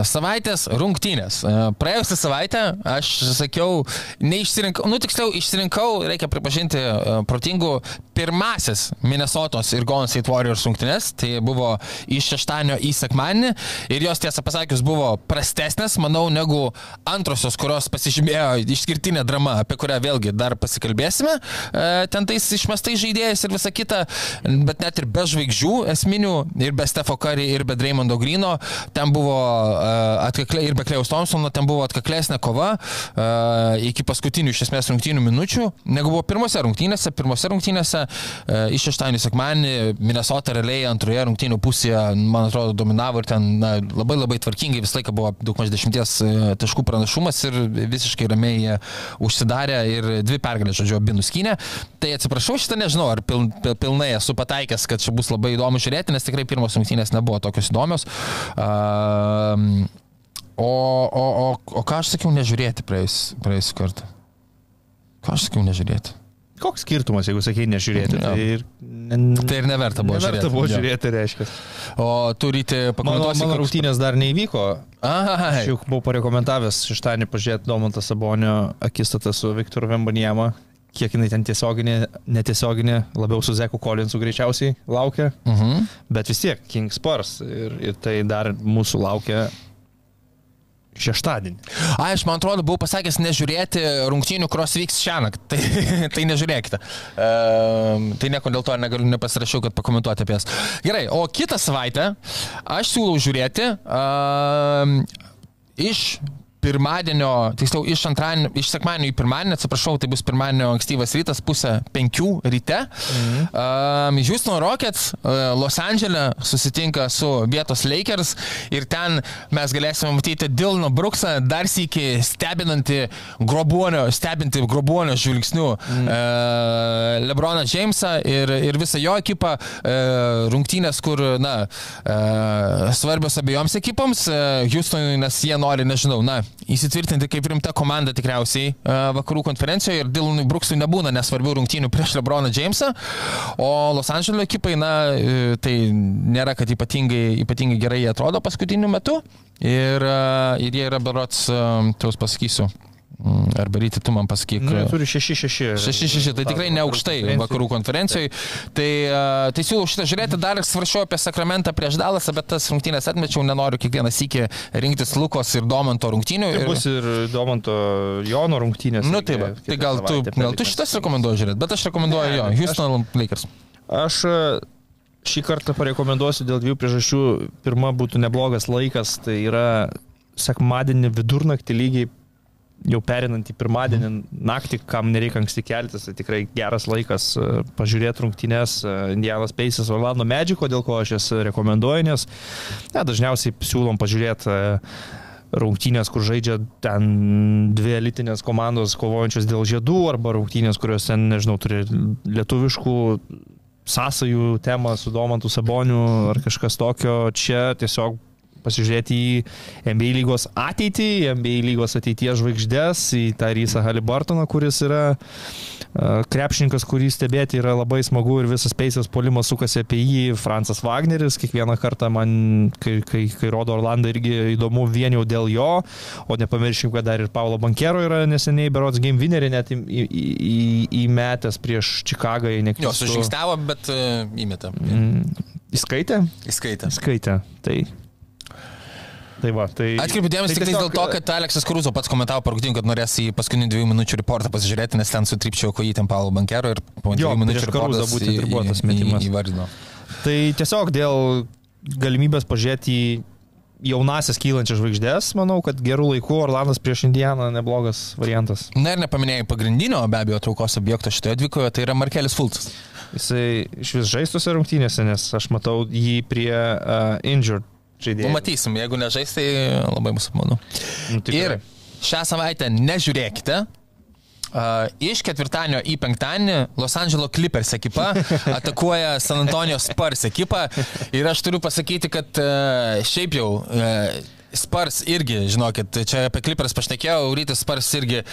savaitės rungtynės. E, praėjusią savaitę aš sakiau, neišsirinkau, nu tiksliau, išsirinkau, reikia pripažinti, e, protingų pirmasis Minnesotos ir Golden State Warriors rungtynės. Tai buvo iš šeštadienio į sekmadienį ir jos tiesą pasakius buvo prastesnės, manau, negu antrosios, kurios pasižymėjo išskirtinė drama, apie kurią vėlgi dar pasikalbėsime. Ten tais išmestai žaidėjais ir visa kita, bet net ir be žvaigždžių esminių, ir be Stefo Curry, ir be Dreymondo Grino, ten buvo e, atkaklė, ir be Klejaus Thompsono, ten buvo atkaklesnė kova e, iki paskutinių iš esmės rungtynių minučių, negu buvo pirmose rungtynėse. Pirmose rungtynėse iš šeštadienį sekmanį Minnesota realiai antroje rungtynių pusėje, man atrodo, dominavo ir ten na, labai labai tvarkingai visą laiką buvo daug maž dešimties taškų pranašumas ir visiškai ramiai užsidarė ir dvi pergalės, žodžiu, abi nuskynė. Tai atsiprašau, šitą nežinau, ar pil, pilnai esu pataikęs, kad čia bus labai įdomu žiūrėti, nes tikrai pirmos rungtynės nebuvo tokios įdomios. O, o, o, o ką aš sakiau nežiūrėti praėjusį kartą? Ką aš sakiau nežiūrėti? Koks skirtumas, jeigu sakai nežiūrėti? Ja. Tai, ir, ne, tai ir neverta buvo neverta žiūrėti. buvo žiūrėti, reiškia. O turite Mano, pakomentuoti, mano rungtynės dar neįvyko. Aš jau buvau parekomentavęs šeštadienį pažiūrėti Domantą Sabonio akistatą su Viktoru Vembanijama kiek jinai ten tiesioginė, netiesioginė, labiau su Zeku Kolinsu greičiausiai laukia. Uh Mhm. -huh. Bet vis tiek, King Spurs ir, ir tai dar mūsų laukia šeštadienį. A, aš man atrodo, buvau pasakęs nežiūrėti rungtynių, kurios vyks šią naktį. Tai, tai nežiūrėkite. Um, tai nieko dėl to negaliu nepasirašiau, kad pakomentuoti apie jas. Gerai, o kitą savaitę aš siūlau žiūrėti um, iš pirmadienio, tiksliau iš iš sekmadienio į pirmadienį, atsiprašau, tai bus pirmadienio ankstyvas rytas, pusę penkių ryte. Mhm. Um, Houston Rockets uh, Los Andželė susitinka su vietos Lakers ir ten mes galėsime matyti Dilno Bruksą, dar sėki stebinantį grobuonio, stebinti grobuonio žvilgsnių mhm. uh, Lebroną Jamesą ir, ir visą jo ekipą. Uh, rungtynės, kur, na, uh, svarbios abiejoms ekipoms. Uh, Houstonui, nes jie nori, nežinau, na, įsitvirtinti kaip rimta komanda tikriausiai e, vakarų konferencijoje ir Dylanui Bruksui nebūna nesvarbių rungtynių prieš Lebroną Jamesą, o Los Angeles ekipai, na, e, tai nėra, kad ypatingai, ypatingai gerai jie atrodo paskutiniu metu. Ir, e, ir jie yra berots, tuos pasakysiu, arba ryti tu man pasakyk. Nu, turi 6-6. 6-6, tai tikrai ne aukštai vakarų konferencijoje. Tai, tai siūlau šitą žiūrėti, dar svaršiau apie Sakramentą prieš Dalasą, bet tas rungtynės atmečiau, nenoriu kiekvieną sykį rinktis Lukos ir Domanto rungtynių. Tai bus ir Domanto Jono rungtynės. Nu taip, tai gal tu, gal tu šitas rekomenduoji žiūrėti, bet aš rekomenduoju jo, Houston Lakers. Aš šį kartą parekomenduosiu dėl dviejų priežasčių. Pirma būtų neblogas laikas, tai yra sekmadienį vidurnaktį lygiai jau perinant į pirmadienį naktį, kam nereikia anksti keltis, tai tikrai geras laikas e, pažiūrėti rungtynės e, Indianas Paces Orlando Medžiko, dėl ko aš jas rekomenduoju, nes ne, dažniausiai siūlom pažiūrėti e, rungtynės, kur žaidžia ten dvi elitinės komandos kovojančios dėl žiedų, arba rungtynės, kurios ten, nežinau, turi lietuviškų sąsajų temą su Domantu Saboniu ar kažkas tokio. Čia tiesiog pasižiūrėti į NBA lygos ateitį, NBA lygos ateities žvaigždės, į tą Rysą Halibartoną, kuris yra krepšininkas, kurį stebėti yra labai smagu ir visas peisas polimas sukasi apie jį, Francas Wagneris, kiekvieną kartą man, kai, kai, kai rodo Orlando, irgi įdomu vien jau dėl jo, o nepamirškim, kad dar ir Paulo Bankero yra neseniai berots game winnerį net į, į, į, įmetęs prieš Čikagą, jei neklystu. Jo, sužingsniavo, bet uh, įmetė. Mm, įskaitė? Įskaitė. Įskaitė, tai Tai va, tai... Atkreipiu dėmesį tai tik tiesiog... dėl to, kad Aleksas Kruzo pats komentavo rungtynį, kad norės į paskutinį dviejų minučių reportą pasižiūrėti, nes ten sutrypčiau kojytėm Paulo Bankero ir po dviejų minučių reportą būtent ir buvo tas metimas. Įvardino. Tai tiesiog dėl galimybės pažiūrėti į jaunasias kylančias žvaigždės, manau, kad gerų laikų Orlandas prieš Indianą neblogas variantas. Na ir nepaminėjai pagrindinio be abejo traukos objekto šitoje dvikoje, tai yra Markelis Fulcas. Jisai iš vis žaistose rungtynėse, nes aš matau jį prie uh, injured žaidėjų. Nu, matysim, jeigu nežais, tai labai bus apmanu. Nu, ir šią savaitę nežiūrėkite. Uh, iš ketvirtadienio į penktadienį Los Angeles Clippers ekipa atakuoja San Antonijos Spurs ekipą ir aš turiu pasakyti, kad uh, šiaip jau uh, Spars irgi, žinokit, čia apie Clippers pašnekėjau, Rytis Spars irgi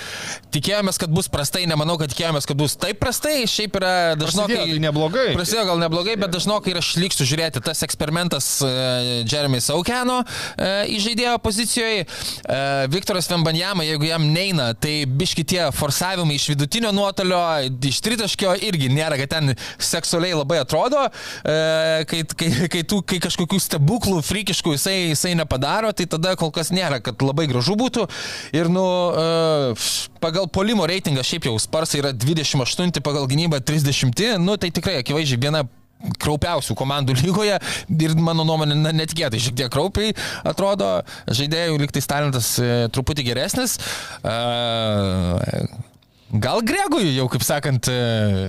tikėjomės, kad bus prastai, nemanau, kad tikėjomės, kad bus taip prastai, šiaip yra dažnokai... Tai neblogai. Prasidėjo gal neblogai, bet dažnokai yra šlikštų žiūrėti tas eksperimentas uh, Jeremy Saukeno uh, į žaidėjo pozicijoje. Uh, Viktoras Vembanjama, jeigu jam neina, tai biški tie forsavimai iš vidutinio nuotolio, iš tritaškio irgi nėra, kad ten seksualiai labai atrodo, kai, kai, kai, tų, kai kažkokių stebuklų, frikiškų jisai, jisai nepadaro, tai tai tada kol kas nėra, kad labai gražu būtų. Ir, nu, uh, pagal polimo reitingą šiaip jau Sparsai yra 28, pagal gynybą 30, nu, tai tikrai akivaizdžiai viena kraupiausių komandų lygoje ir mano nuomonė netikėtai šiek tiek kraupiai atrodo, žaidėjų liktais talentas e, truputį geresnis. E, Gal Gregui jau, kaip sakant, e,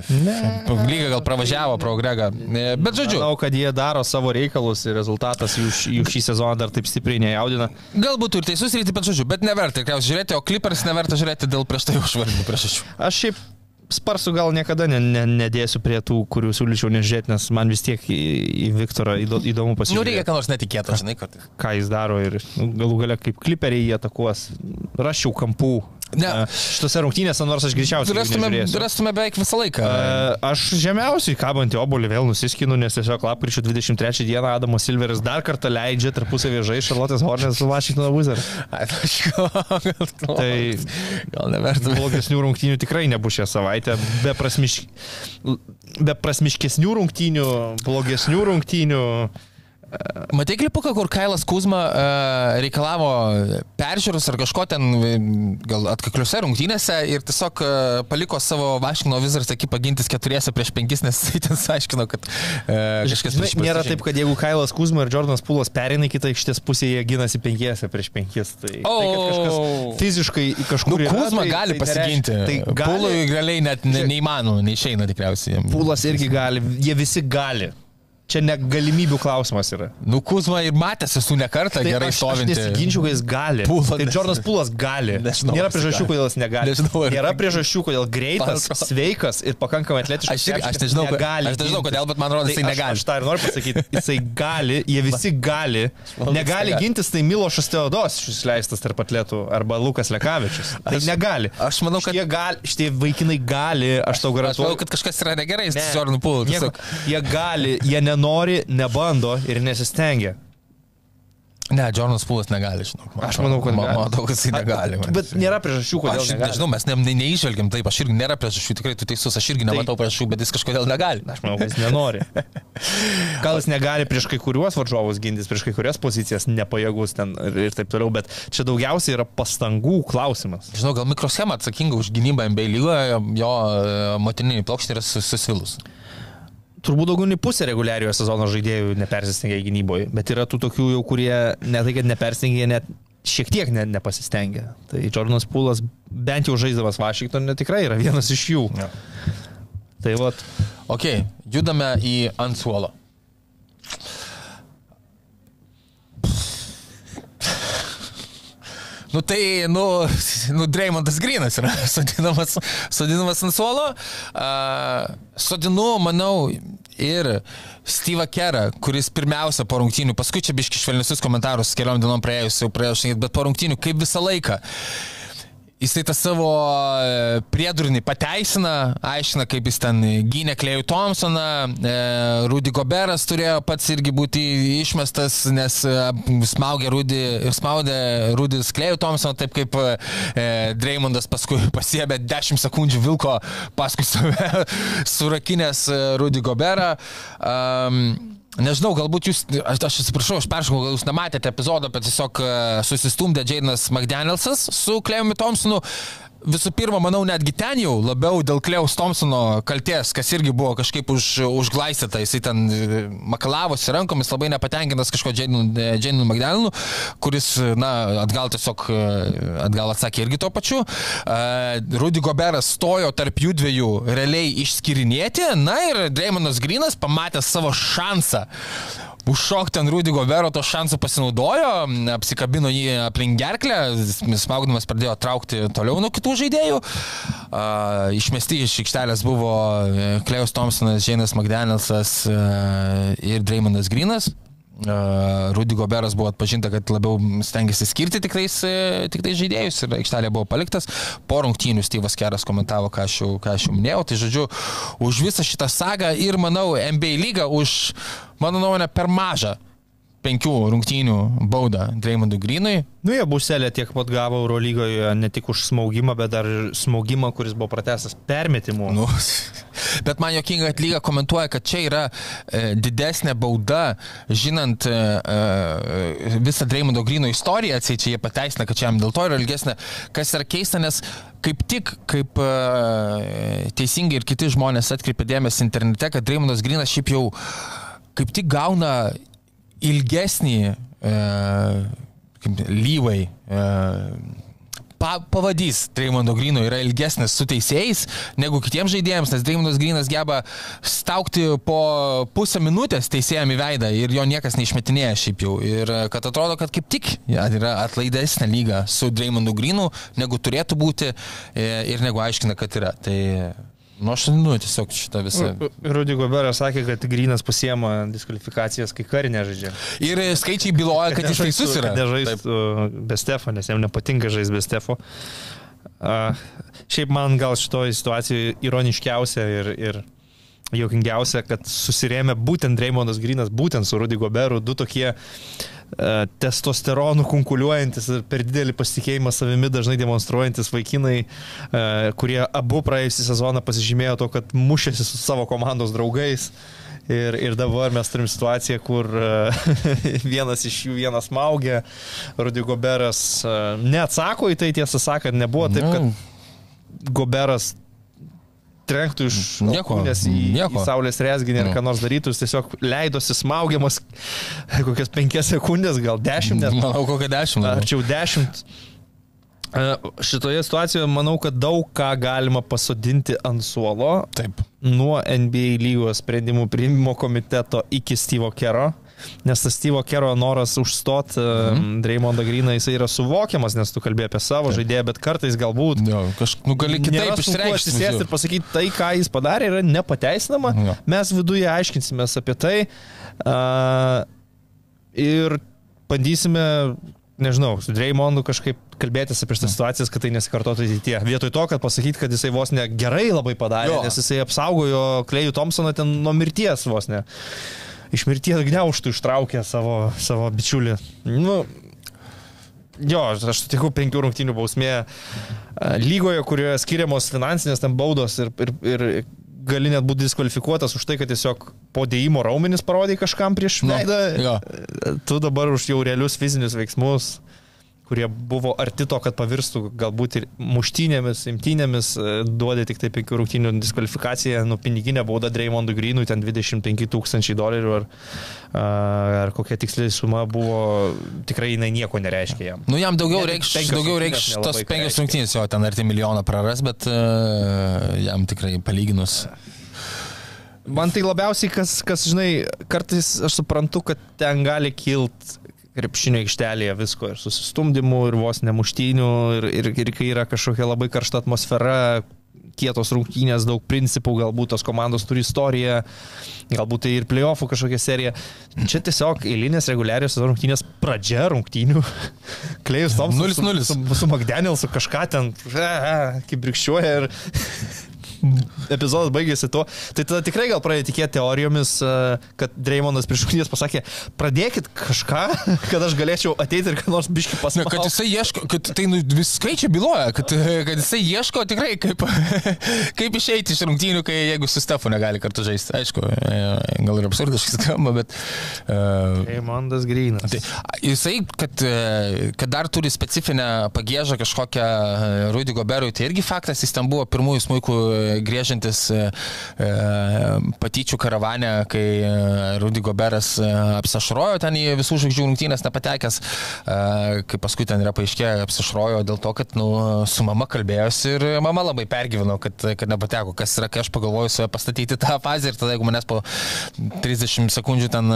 lyga gal pravažiavo pro Gregą. E, bet žodžiu. Manau, kad jie daro savo reikalus ir rezultatas jų, jų šį sezoną dar taip stipriai nejaudina. Galbūt ir teisus ir taip pat žodžiu, bet neverta tikriausiai žiūrėti, o Clippers neverta žiūrėti dėl prieš tai užvardintų priežasčių. Aš šiaip Sparsų gal niekada ne, ne, nedėsiu prie tų, kurių siūlyčiau nežiūrėti, nes man vis tiek į, į Viktorą įdomu pasižiūrėti. Nu, reikia ką nors netikėto, žinai, kad. Ką jis daro ir nu, galų gale kaip kliperiai jie atakuos. Rašiau kampų Ne. Šitose rungtynėse, nors aš greičiausiai. Rastume, rastume beveik visą laiką. Aš žemiausiai kabantį obolį vėl nusiskinu, nes tiesiog lapkričio 23 dieną Adamas Silveris dar kartą leidžia tarpusavį žai Šarlotės Hornės su Washington Wizards. tai gal neverta. Blogesnių rungtynių tikrai nebus šią savaitę. Beprasmišk... Beprasmiškesnių rungtynių, blogesnių rungtynių. Matai klipuką, kur Kailas Kuzma uh, reikalavo peržiūros ar kažko ten, e, gal atkakliuose rungtynėse ir tiesiog uh, paliko savo Vašingtono Wizards ekipą gintis keturiese prieš penkis, nes jis ten aiškino, kad uh, kažkas Žinai, nėra taip, kad jeigu Kailas Kuzma ir Jordanas Pulas perina į kitą aikštės pusę, jie ginasi penkiese prieš penkis. Tai, tai kad O. kažkas fiziškai kažkur... Nu, yra, Kuzma tai- gali tai pasiginti. Tai Pului gali. realiai net ne, neįmanoma, neišeina tikriausiai. Pulas irgi gali, jie visi gali. Čia ne galimybių klausimas yra. Nu, Kuzma ir matėsi su nekartą Tai gerai aš, aš stovinti. nesiginčiu, kad jis gali. Pūlas tai Jordanas Pulas gali. Nežinau, Nėra jis priežasčių, kodėl jis negali. Nežinau, Nėra priežasčių, kodėl greitas, atrodo- sveikas ir pakankamai atletiškas. Aš irgi- aš nežinau, negali aš nežinau, kodėl, bet man rodos, jisai Tai negali. Aš, aš tą ir noriu pasakyti. Jisai gali, jie visi gali. Negali jisai gali. gintis, tai Milošas Teodos išleistas tarp atletų arba Lukas Lekavičius. Tai Aš- negali. aš manau, kad- Šitie, gali, šitie vaikinai gali, aš tau Aš garantuoju. manau, kad kažkas yra negerai Ne, Pulu. nieko. Tiesiog. Jie gali, jie nenori, nebando ir nesistengia. Ne, Jordanas Pulas negali, žinau. Aš manau, kad man, matau, kad jisai negali. man. Bet nėra priežasčių, kodėl Aš negali. nežinau, mes ne, ne, neižvelgiam taip, aš irgi nėra priežasčių, tikrai tu teisus, aš irgi nematau priežasčių, bet jis kažkodėl negali. Aš manau, kad jis nenori. Gal jis negali prieš kai kuriuos varžovus gintis, prieš kai kurias pozicijas nepajėgus ten ir, ir taip toliau, bet čia daugiausiai yra pastangų klausimas. Žinau, gal mikroschema atsakinga už gynybą MBA lygoje, jo e, motininiai plokštė yra sus- susvilus. Turbūt daugiau nei pusė reguliariojo sezono žaidėjų nepersistengia gynyboje, bet yra tų tokių jau, kurie ne tai, kad nepersistengia, net šiek tiek ne, nepasistengia. Tai Jordanas Pūlas bent jau žaisdamas Vašingtonė tikrai yra vienas iš jų. Ja. Tai vat, Ok, judame į ant suolo. Nu tai, nu, nu Dreymondas Grinas yra sodinamas, sodinamas ant suolo. Uh, sodinu, manau, ir Steve'ą Kerą, kuris pirmiausia po rungtynių, paskui čia biški švelniusius komentarus keliom dienom praėjus, jau praėjus, bet po rungtynių, kaip visą laiką. Jisai tą savo e, priedurnį pateisina, aiškina, kaip jis ten gynė Klejų Thompsoną, e, Rudy Goberas turėjo pats irgi būti išmestas, nes e, smaugė Rudy ir spaudė Rudis Klejų Thompsoną, taip kaip Dreymondas paskui pasiebė 10 sekundžių vilko paskui save surakinęs e, Rudy Goberą. Um, Nežinau, galbūt jūs, aš, aš atsiprašau, aš peršau, gal jūs nematėte epizodo, bet tiesiog e, susistumdė Jainas McDanielsas su Klejumi Thompsonu. Visų pirma, manau, netgi ten jau labiau dėl Klejaus Thompsono kalties, kas irgi buvo kažkaip už, užglaistyta, jisai ten e, makalavosi rankomis, labai nepatenkintas kažko Jainu McDanielu, kuris, na, atgal tiesiog, e, atgal atsakė irgi to pačiu. Rudy Goberas stojo tarp jų dviejų realiai išskirinėti, na ir Dreymonas Grinas pamatė savo šansą užšokti ant Rudy Gobero to šansų pasinaudojo, apsikabino jį aplink gerklę, smaugdamas pradėjo traukti toliau nuo kitų žaidėjų. Uh, išmesti iš aikštelės buvo Klejus Thompsonas, Džeinas McDanielsas uh, ir Dreymondas Grinas. Uh, Rudy Goberas buvo atpažinta, kad labiau stengiasi skirti tikrais, e, tikrais žaidėjus ir aikštelė buvo paliktas. Po rungtynių Steve'as Keras komentavo, ką aš, jau, ką aš jau minėjau. Tai žodžiu, už visą šitą sagą ir, manau, NBA lygą už, mano nuomonę, per mažą penkių rungtynių baudą Dreimondui Grynui. nu jie buselė tiek pat gavo Eurolygoje ne tik už smaugimą, bet dar smaugimą, kuris buvo pratestas permetimu. Nu, bet man jokinga, kad lyga komentuoja, kad čia yra e, didesnė bauda, žinant e, e, visą Dreimondo Grino istoriją, tai čia jie pateisina, kad čia jam dėl to yra ilgesnė. Kas yra keista, nes kaip tik, kaip e, teisingai ir kiti žmonės atkreipė dėmesį internete, kad Dreimondas Grinas šiaip jau kaip tik gauna ilgesnį e, lyvai. E, pa, pavadys Dreimondo Grino yra ilgesnis su teisėjais negu kitiems žaidėjams, nes Dreimondas Grinas geba staukti po pusę minutės teisėjami veidą ir jo niekas neišmetinėja šiaip jau. Ir e, kad atrodo, kad kaip tik yra atlaidesnė lyga su Dreimondu Grinu, negu turėtų būti e, ir negu aiškina, kad yra. Tai Nu, aš nu, tiesiog šitą visą. Rudy Goberas sakė, kad Grinas pasiema diskvalifikacijas, kai karinė žaidžia. Ir skaičiai byloja, kad jis teisus yra. Nežaistų be Stefo, nes jam nepatinka žaisti be Stefo. Uh, šiaip man gal šitoje situacijoje ironiškiausia ir, ir jokingiausia, kad susirėmė būtent Dreymondas Grinas, būtent su Rudy Goberu, du tokie uh, testosteronų kunkuliuojantis ir per didelį pasitikėjimą savimi dažnai demonstruojantis vaikinai, uh, kurie abu praėjusią sezoną pasižymėjo to, kad mušėsi su savo komandos draugais. Ir, ir dabar mes turim situaciją, kur e, vienas iš jų vienas maugė, Rudy Goberas e, neatsako į tai, tiesą sakant, nebuvo taip, kad Goberas trenktų iš Nieko, alkūnės į, nieko. į saulės resginį ir ką nors darytų, jis tiesiog leidosi smaugiamas kokias penkias sekundės, gal dešimt net. Manau, kokią dešimt. Arčiau dešimt. E, Šitoje situacijoje manau, kad daug ką galima pasodinti ant suolo. Taip. Nuo NBA lygos sprendimų priimimo komiteto iki Steve'o Kero. Nes tas Steve'o Kero noras užstot mhm. Dreymondą Greeną, jisai yra suvokiamas, nes tu kalbėjai apie savo žaidėją, bet kartais galbūt Jo, kažkaip, nu gali kitaip išreikšti. atsisėsti ir pasakyti tai, ką jis padarė, yra nepateisinama. Jo. Mes viduje aiškinsimės apie tai uh, ir bandysime, nežinau, su Dreymondu kažkaip kalbėtis apie šitas situacijas, kad tai nesikartotų ateityje. Vietoj to, kad pasakyti, kad jisai vos ne gerai labai padarė, Jo. nes jisai apsaugojo Klejų Thompsoną ten nuo mirties vos ne. Iš mirties gniauštų ištraukė savo, savo bičiulį. Nu, Jo, aš sutikau penkių rungtynių bausmė lygoje, kurioje skiriamos finansinės ten baudos ir, ir, ir gali net būti diskvalifikuotas už tai, kad tiesiog po dėjimo raumenis parodai kažkam prieš Nu, veidą. jo. Tu dabar už jau realius fizinius veiksmus, kurie buvo arti to, kad pavirstų galbūt ir muštynėmis, imtynėmis, e, duodė tik tai penkių rungtynių diskvalifikaciją, nu piniginė bauda Dreimondui Greenui ten 25 tūkstančiai dolerių ar, ar kokia tiksliai suma buvo, tikrai jinai nieko nereiškia jam. Nu, jam daugiau reikš, daugiau reikš tos ką penkios reiškia. rungtynės, jo ten arti milijoną praras, bet uh, jam tikrai palyginus. Man tai labiausiai, kas, kas, žinai, kartais aš suprantu, kad ten gali kilt krepšinio aikštelėje visko ir susistumdymų, ir vos nemuštynių, ir, ir, ir kai yra kažkokia labai karšta atmosfera, kietos rungtynės, daug principų, galbūt tos komandos turi istoriją, galbūt tai ir playoffų kažkokia serija. Čia tiesiog eilinės reguliarios rungtynės pradžia rungtynių. Klejus Toms 0-0. su, su, su McDanielsu kažką ten, e, e, kaip brikščiuoja ir epizodas baigėsi tuo. Tai tada tikrai gal pradėjo tikėti teorijomis, e, kad Dreymondas prieš rungtynės pasakė, pradėkit kažką, kad aš galėčiau ateiti ir ką nors biški Ne, pasakyti. kad jisai ieško, kad tai nu, vis skaičiai byloja, kad, kad jisai ieško tikrai kaip, kaip išeiti iš rungtynių, kai jeigu su Stefu negali kartu žaisti. Aišku, e, gal ir absurdiškai skamba, bet... Uh, Dreymondas Grinas. Tai jisai, kad, kad dar turi specifinę pagėžą kažkokią Rudy Goberui, tai irgi faktas, jis ten buvo pirmųjų smūkų grėžiantis e, e, patyčių karavanę, kai e, Rudy Goberas apsišrojo ten į visų žvaigždžių rungtynės nepatekęs, kai paskui ten yra paaiškėję, apsišrojo dėl to, kad nu, su mama kalbėjosi ir mama labai pergyveno, kad, kad nepateko, kas yra, kai aš pagalvoju save pastatyti tą fazę ir tada jeigu manęs po 30 sekundžių ten,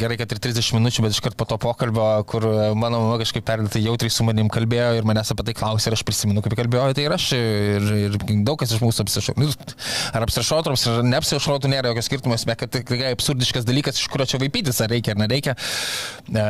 gerai, kad ir 30 minučių, bet iškart po to pokalbio, kur mano mama kažkaip perdėtai jautriai su manim kalbėjo ir manęs apie tai klausė ir aš prisimenu, kaip kalbėjo, tai ir aš ir, ir daug kas iš mūsų apsišautų. Ar apsišautų, ar neapsišautų, nėra jokio skirtumo, bet kad tai tikrai absurdiškas dalykas, iš kurio čia vaipytis, ar reikia ar nereikia. E,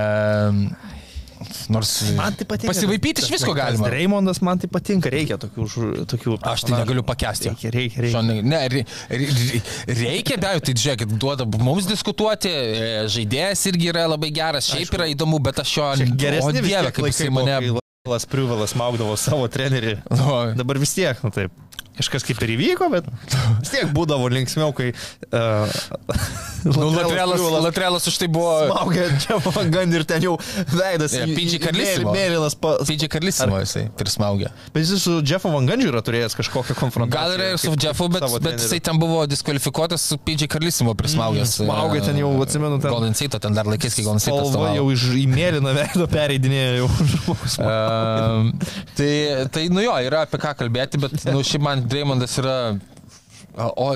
nors Man tai patinka. pasivaipyti iš visko galima. Dreymondas man tai patinka, reikia tokių, tokių Aš tai negaliu pakęsti. Reikia, reikia, reikia. Šonai, ne, re, re, re- reikia be abejo, tai žiūrėkit, duoda mums diskutuoti, e, žaidėjas irgi yra labai geras, šiaip yra įdomu, bet aš jo... O dieve, tiek kaip jisai mane... kai Las Priuvelas maugdavo savo trenerį. Nu, Dabar vis tiek, nu taip. Kažkas kaip ir įvyko, bet vis tiek būdavo linksmiau, kai... Uh, nu, Latrelas, Latrelas už tai buvo... Smaugė čia gan ir ten jau veidas. Į- Karlissimo. mėly- Mėlynas pa... Fidži Karlisimo jisai prismaugė. Bet jis su Jeffu Van Gandžiu yra turėjęs kažkokią konfrontaciją. Gal yra ir su Jeffu, bet, bet jisai ten buvo diskvalifikuotas su Pidži Karlisimo prismaugęs. Mm, smaugė ten jau, atsimenu, ten- Golden State, ten dar laikais, kai Golden State. Spalva jau iš į mėlyną veidą pereidinėjo jau žmogus. Um, tai, tai, nu jo, yra apie ką kalbėti, bet, nu, šiaip man Dreymondas yra... O,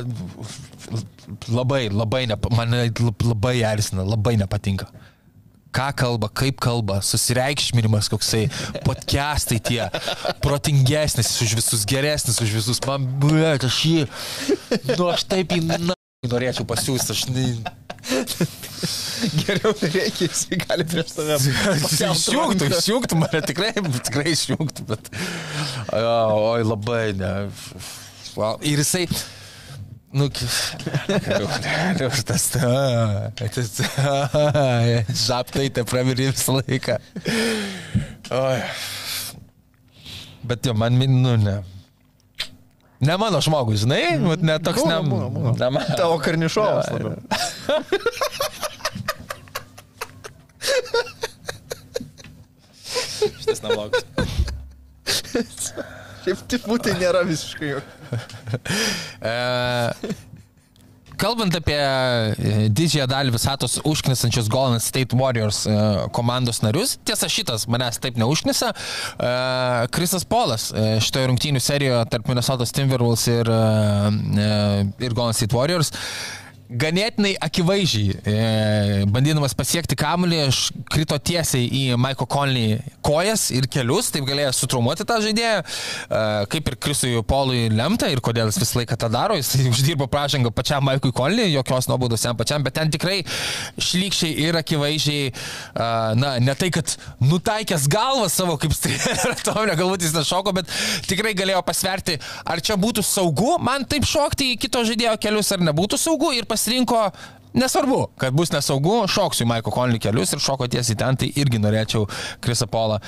labai, labai, nepa, mane labai erzina, labai nepatinka. Ką kalba, kaip kalba, susireikšminimas koksai, podcastai tie, protingesnis už visus, geresnis už visus, man, bet aš jį, nu aš taip jį na, norėčiau pasiūsti, aš... Ne, Geriau nereikia, jis gali prieš tave. Išjungtų, išjungtų mane, tikrai, tikrai išjungtų, bet... Oi, labai, ne. Ir jisai... Nu, tas... Žaptai te pravirė visą laiką. Oi. Bet jo, man, min- nu, ne. Ne mano žmogus, žinai, Vat ne toks, ne, Būna, būna, būna. ne man. Tavo karnišovas. Šitas neblogas. Šiaip tipų tai nėra visiškai jau. Kalbant apie e, didžiąją dalį visatos užknisančios Golden State Warriors e, komandos narius, tiesa šitas manęs taip neužknisa, Krisas Polas e, šitoje rungtynių serijoje tarp Minnesota Timberwolves ir, ir Golden State Warriors ganėtinai akivaizdžiai, e, bandydamas pasiekti kamuolį, aš krito tiesiai į Maiko Conley kojas ir kelius, taip galėjo sutraumuoti tą žaidėją, e, kaip ir Krisui Polui lemta ir kodėl jis visą laiką tą daro, jis uždirbo pražangą pačiam Maikui Conley, jokios nuobaudos jam pačiam, bet ten tikrai šlykščiai ir akivaizdžiai, e, na, ne tai, kad nutaikęs galvą savo kaip strėlę, to galbūt jis nešoko, bet tikrai galėjo pasverti, ar čia būtų saugu man taip šokti į kito žaidėjo kelius, ar nebūtų saugu ir pasirinko Nesvarbu, kad bus nesaugu, šoksiu Maiko Konlį kelius ir šoko tiesiai ten, tai irgi norėčiau Krisą Polą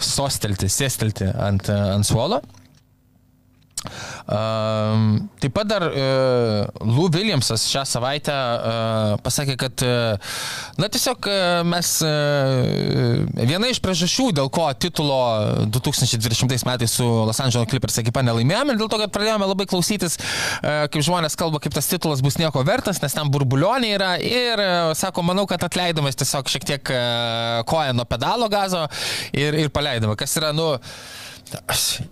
sostelti, sėstelti ant, ant suolo. Um, taip pat dar uh, Lou Williamsas šią savaitę uh, pasakė, kad uh, na tiesiog uh, mes uh, viena iš priežasčių, dėl ko titulo 2020 metais su Los Angeles Clippers ekipa nelaimėjome, dėl to, kad pradėjome labai klausytis, uh, kaip žmonės kalba, kaip tas titulas bus nieko vertas, nes ten burbulioniai yra ir uh, sako, manau, kad atleidome tiesiog šiek tiek uh, koją nuo pedalo gazo ir, ir paleidome, kas yra, nu,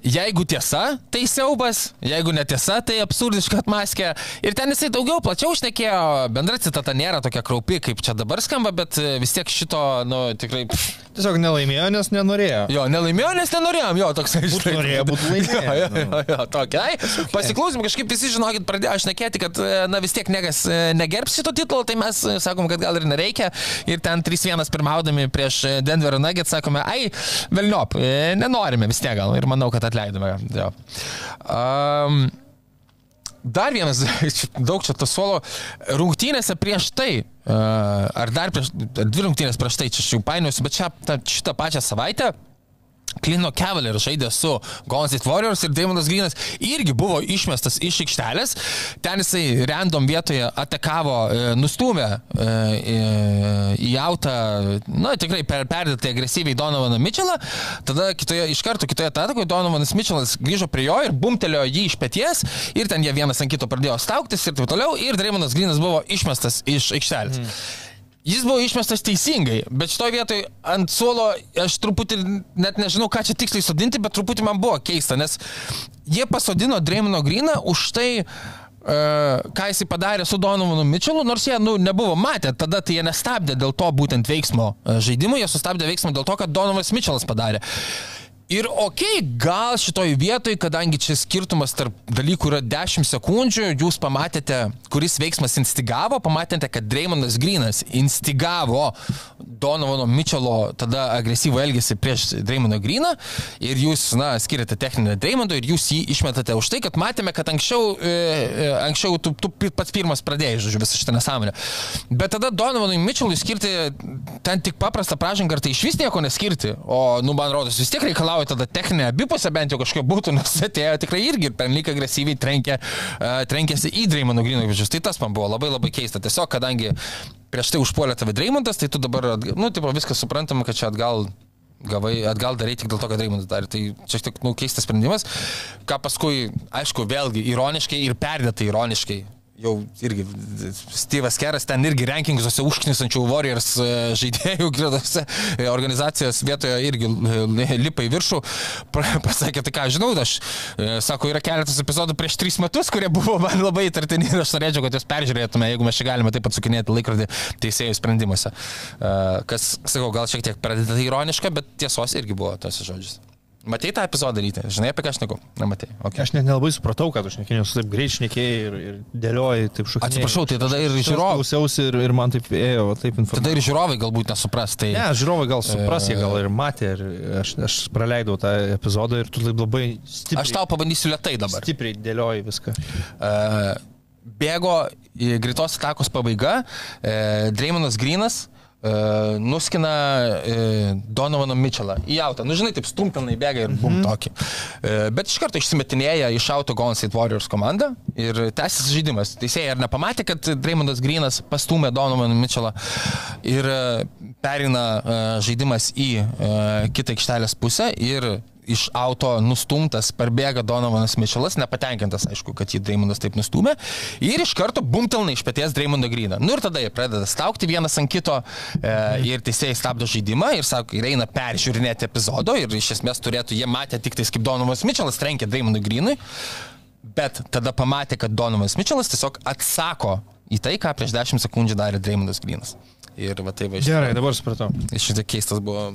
Jeigu tiesa, tai siaubas, jeigu netiesa, tai absurdiška atmaskė. Ir ten jisai daugiau plačiau šnekėjo, bendra citata nėra tokia kraupi, kaip čia dabar skamba, bet e, vis tiek šito, nu, tikrai... Pff, Tiesiog nelaimėjo, nes nenorėjo. Jo, nelaimėjo, nes nenorėjom, jo, toks Būtų norėjo būt laimėję, Jo, jo, nu. jo, jo, tokia. Okay. Pasiklausim, kažkaip visi žinokit, pradėjo šnekėti, kad, e, na vis tiek niekas e, negerbs šito titulo, tai mes sakom, kad gal ir nereikia. Ir ten 3-1 pirmaudami prieš Denverio Nuggets sakome, ai, velniop, nenorime vis tiek gal. Ir manau, kad atleidome. Jo. Um, Dar vienas, daug čia to suolo, rungtynėse prieš tai, ar dar prieš, ar dvi rungtynės prieš tai, čia aš jau painiausi, bet čia, ta, šitą pačią savaitę Klino Cavalier žaidė su Golden State Warriors ir Daimonas Grinas irgi buvo išmestas iš aikštelės. Ten jisai random vietoje atakavo, e, nustumė e, e, į autą, na tikrai per, perdėtai agresyviai Donovaną Mitchellą. Tada kitoje, iš karto kitoje atakoje Donovanas Mitchellas grįžo prie jo ir bumtelėjo jį iš pėties ir ten jie vienas ant kito pradėjo stauktis ir taip toliau. Ir Daimonas Grinas buvo išmestas iš aikštelės. Mm. Jis buvo išmestas teisingai, bet šitoje vietoje ant suolo aš truputį net nežinau, ką čia tiksliai sodinti, bet truputį man buvo keista, nes jie pasodino Dreimino Griną už tai, Uh, ką jisai padarė su Donovanu Mitchellu, nors jie nu, nebuvo matę, tada tai jie nestabdė dėl to būtent veiksmo uh, žaidimo, jie sustabdė veiksmą dėl to, kad Donovanas Mitchellas padarė. Ir ok, gal šitoj vietoj, kadangi čia skirtumas tarp dalykų yra 10 sekundžių, jūs pamatėte, kuris veiksmas instigavo, pamatėte, kad Dreymonas Grinas instigavo Donovano Mitchello tada agresyvų elgesį prieš Dreymoną Griną ir jūs, na, skiriate techninę Dreymondo ir jūs jį išmetate už tai, kad matėme, kad anksčiau, e, e, anksčiau tu, tu pats pirmas pradėjai, žodžiu, visą šitą nesąmonę. Bet tada Donovanui Mitchellui skirti ten tik paprastą pražangą, ar tai iš vis nieko neskirti, o, nu, man rodos, vis tiek reikalauja tada techninė abipusė bent jau kažkokia būtų, nes atėjo tikrai irgi per lyg agresyviai trenkė, uh, trenkėsi į Dreimono Grinovičius. Tai tas man buvo labai labai keista. Tiesiog, kadangi prieš tai užpuolė tave Dreimondas, tai tu dabar, nu, tipo, viskas suprantama, kad čia atgal gavai, atgal darai tik dėl to, kad Reimondas darė. Tai čia tik, nu, keistas sprendimas, ką paskui, aišku, vėlgi ironiškai ir perdėtai ironiškai. Jau irgi Steve'as Keras ten irgi rankinguose užknisančių Warriors e, žaidėjų gretose e, organizacijos vietoje irgi e, lipa į viršų. Pasakė, tai ką, žinau, aš, sako, yra keletas epizodų prieš tris metus, kurie buvo man labai įtartini ir aš norėčiau, kad jūs peržiūrėtume, jeigu mes čia galime taip atsukinėti laikrodį teisėjų sprendimuose. Kas, sakau, gal šiek tiek pradeda ironiška, bet tiesos irgi buvo tose žodžiuose. Matei tą epizodą ryte? Žinai, apie ką aš neku? Nematai. Okay. Aš net nelabai supratau, kad aš nekėjau, su taip greit šnekėjai ir, ir dėliojai, taip šokai. Atsiprašau, tai tada ir žiūrovai. Klausiausi ir, ir man taip ėjo, taip Tada informacija. ir žiūrovai galbūt nesupras. Tai... Ne, žiūrovai gal supras, jie gal ir matė, ir aš, aš praleidau tą epizodą ir tu taip labai stipriai, Aš tau pabandysiu lietai dabar. stipriai dėliojai viską. Uh, bėgo greitos atakos pabaiga, uh, Dreimonas Grinas Uh, nuskina uh, Donovano Mitchellą į autą. Nu, žinai, taip stumpinai bėga ir bum tokį. Uh, bet iš karto išsimetinėja iš auto Golden State Warriors komanda ir tęsis žaidimas. Teisėjai ar nepamatė, kad Dreymondas Grinas pastumė Donovaną Mitchellą ir uh, perina uh, žaidimas į uh, kitą aikštelės pusę ir iš auto nustumtas parbėga Donovanas Mitchellas, nepatenkintas, aišku, kad jį Dreymondas taip nustumė, ir iš karto bumtelna iš pėties Dreymondo Gryną. Nu ir tada jie pradeda staukti vienas ant kito e, ir teisėjai stabdo žaidimą ir sako, ir eina peržiūrinėti epizodo ir iš esmės turėtų, jie matė tik tais, kaip Donovanas Mitchellas trenkė Dreymondo Grynui, bet tada pamatė, kad Donovanas Mitchellas tiesiog atsako į tai, ką prieš 10 sekundžių darė Dreymondas Grynas. Ir va tai va iš... Gerai, dabar supratau. Šitai keistas buvo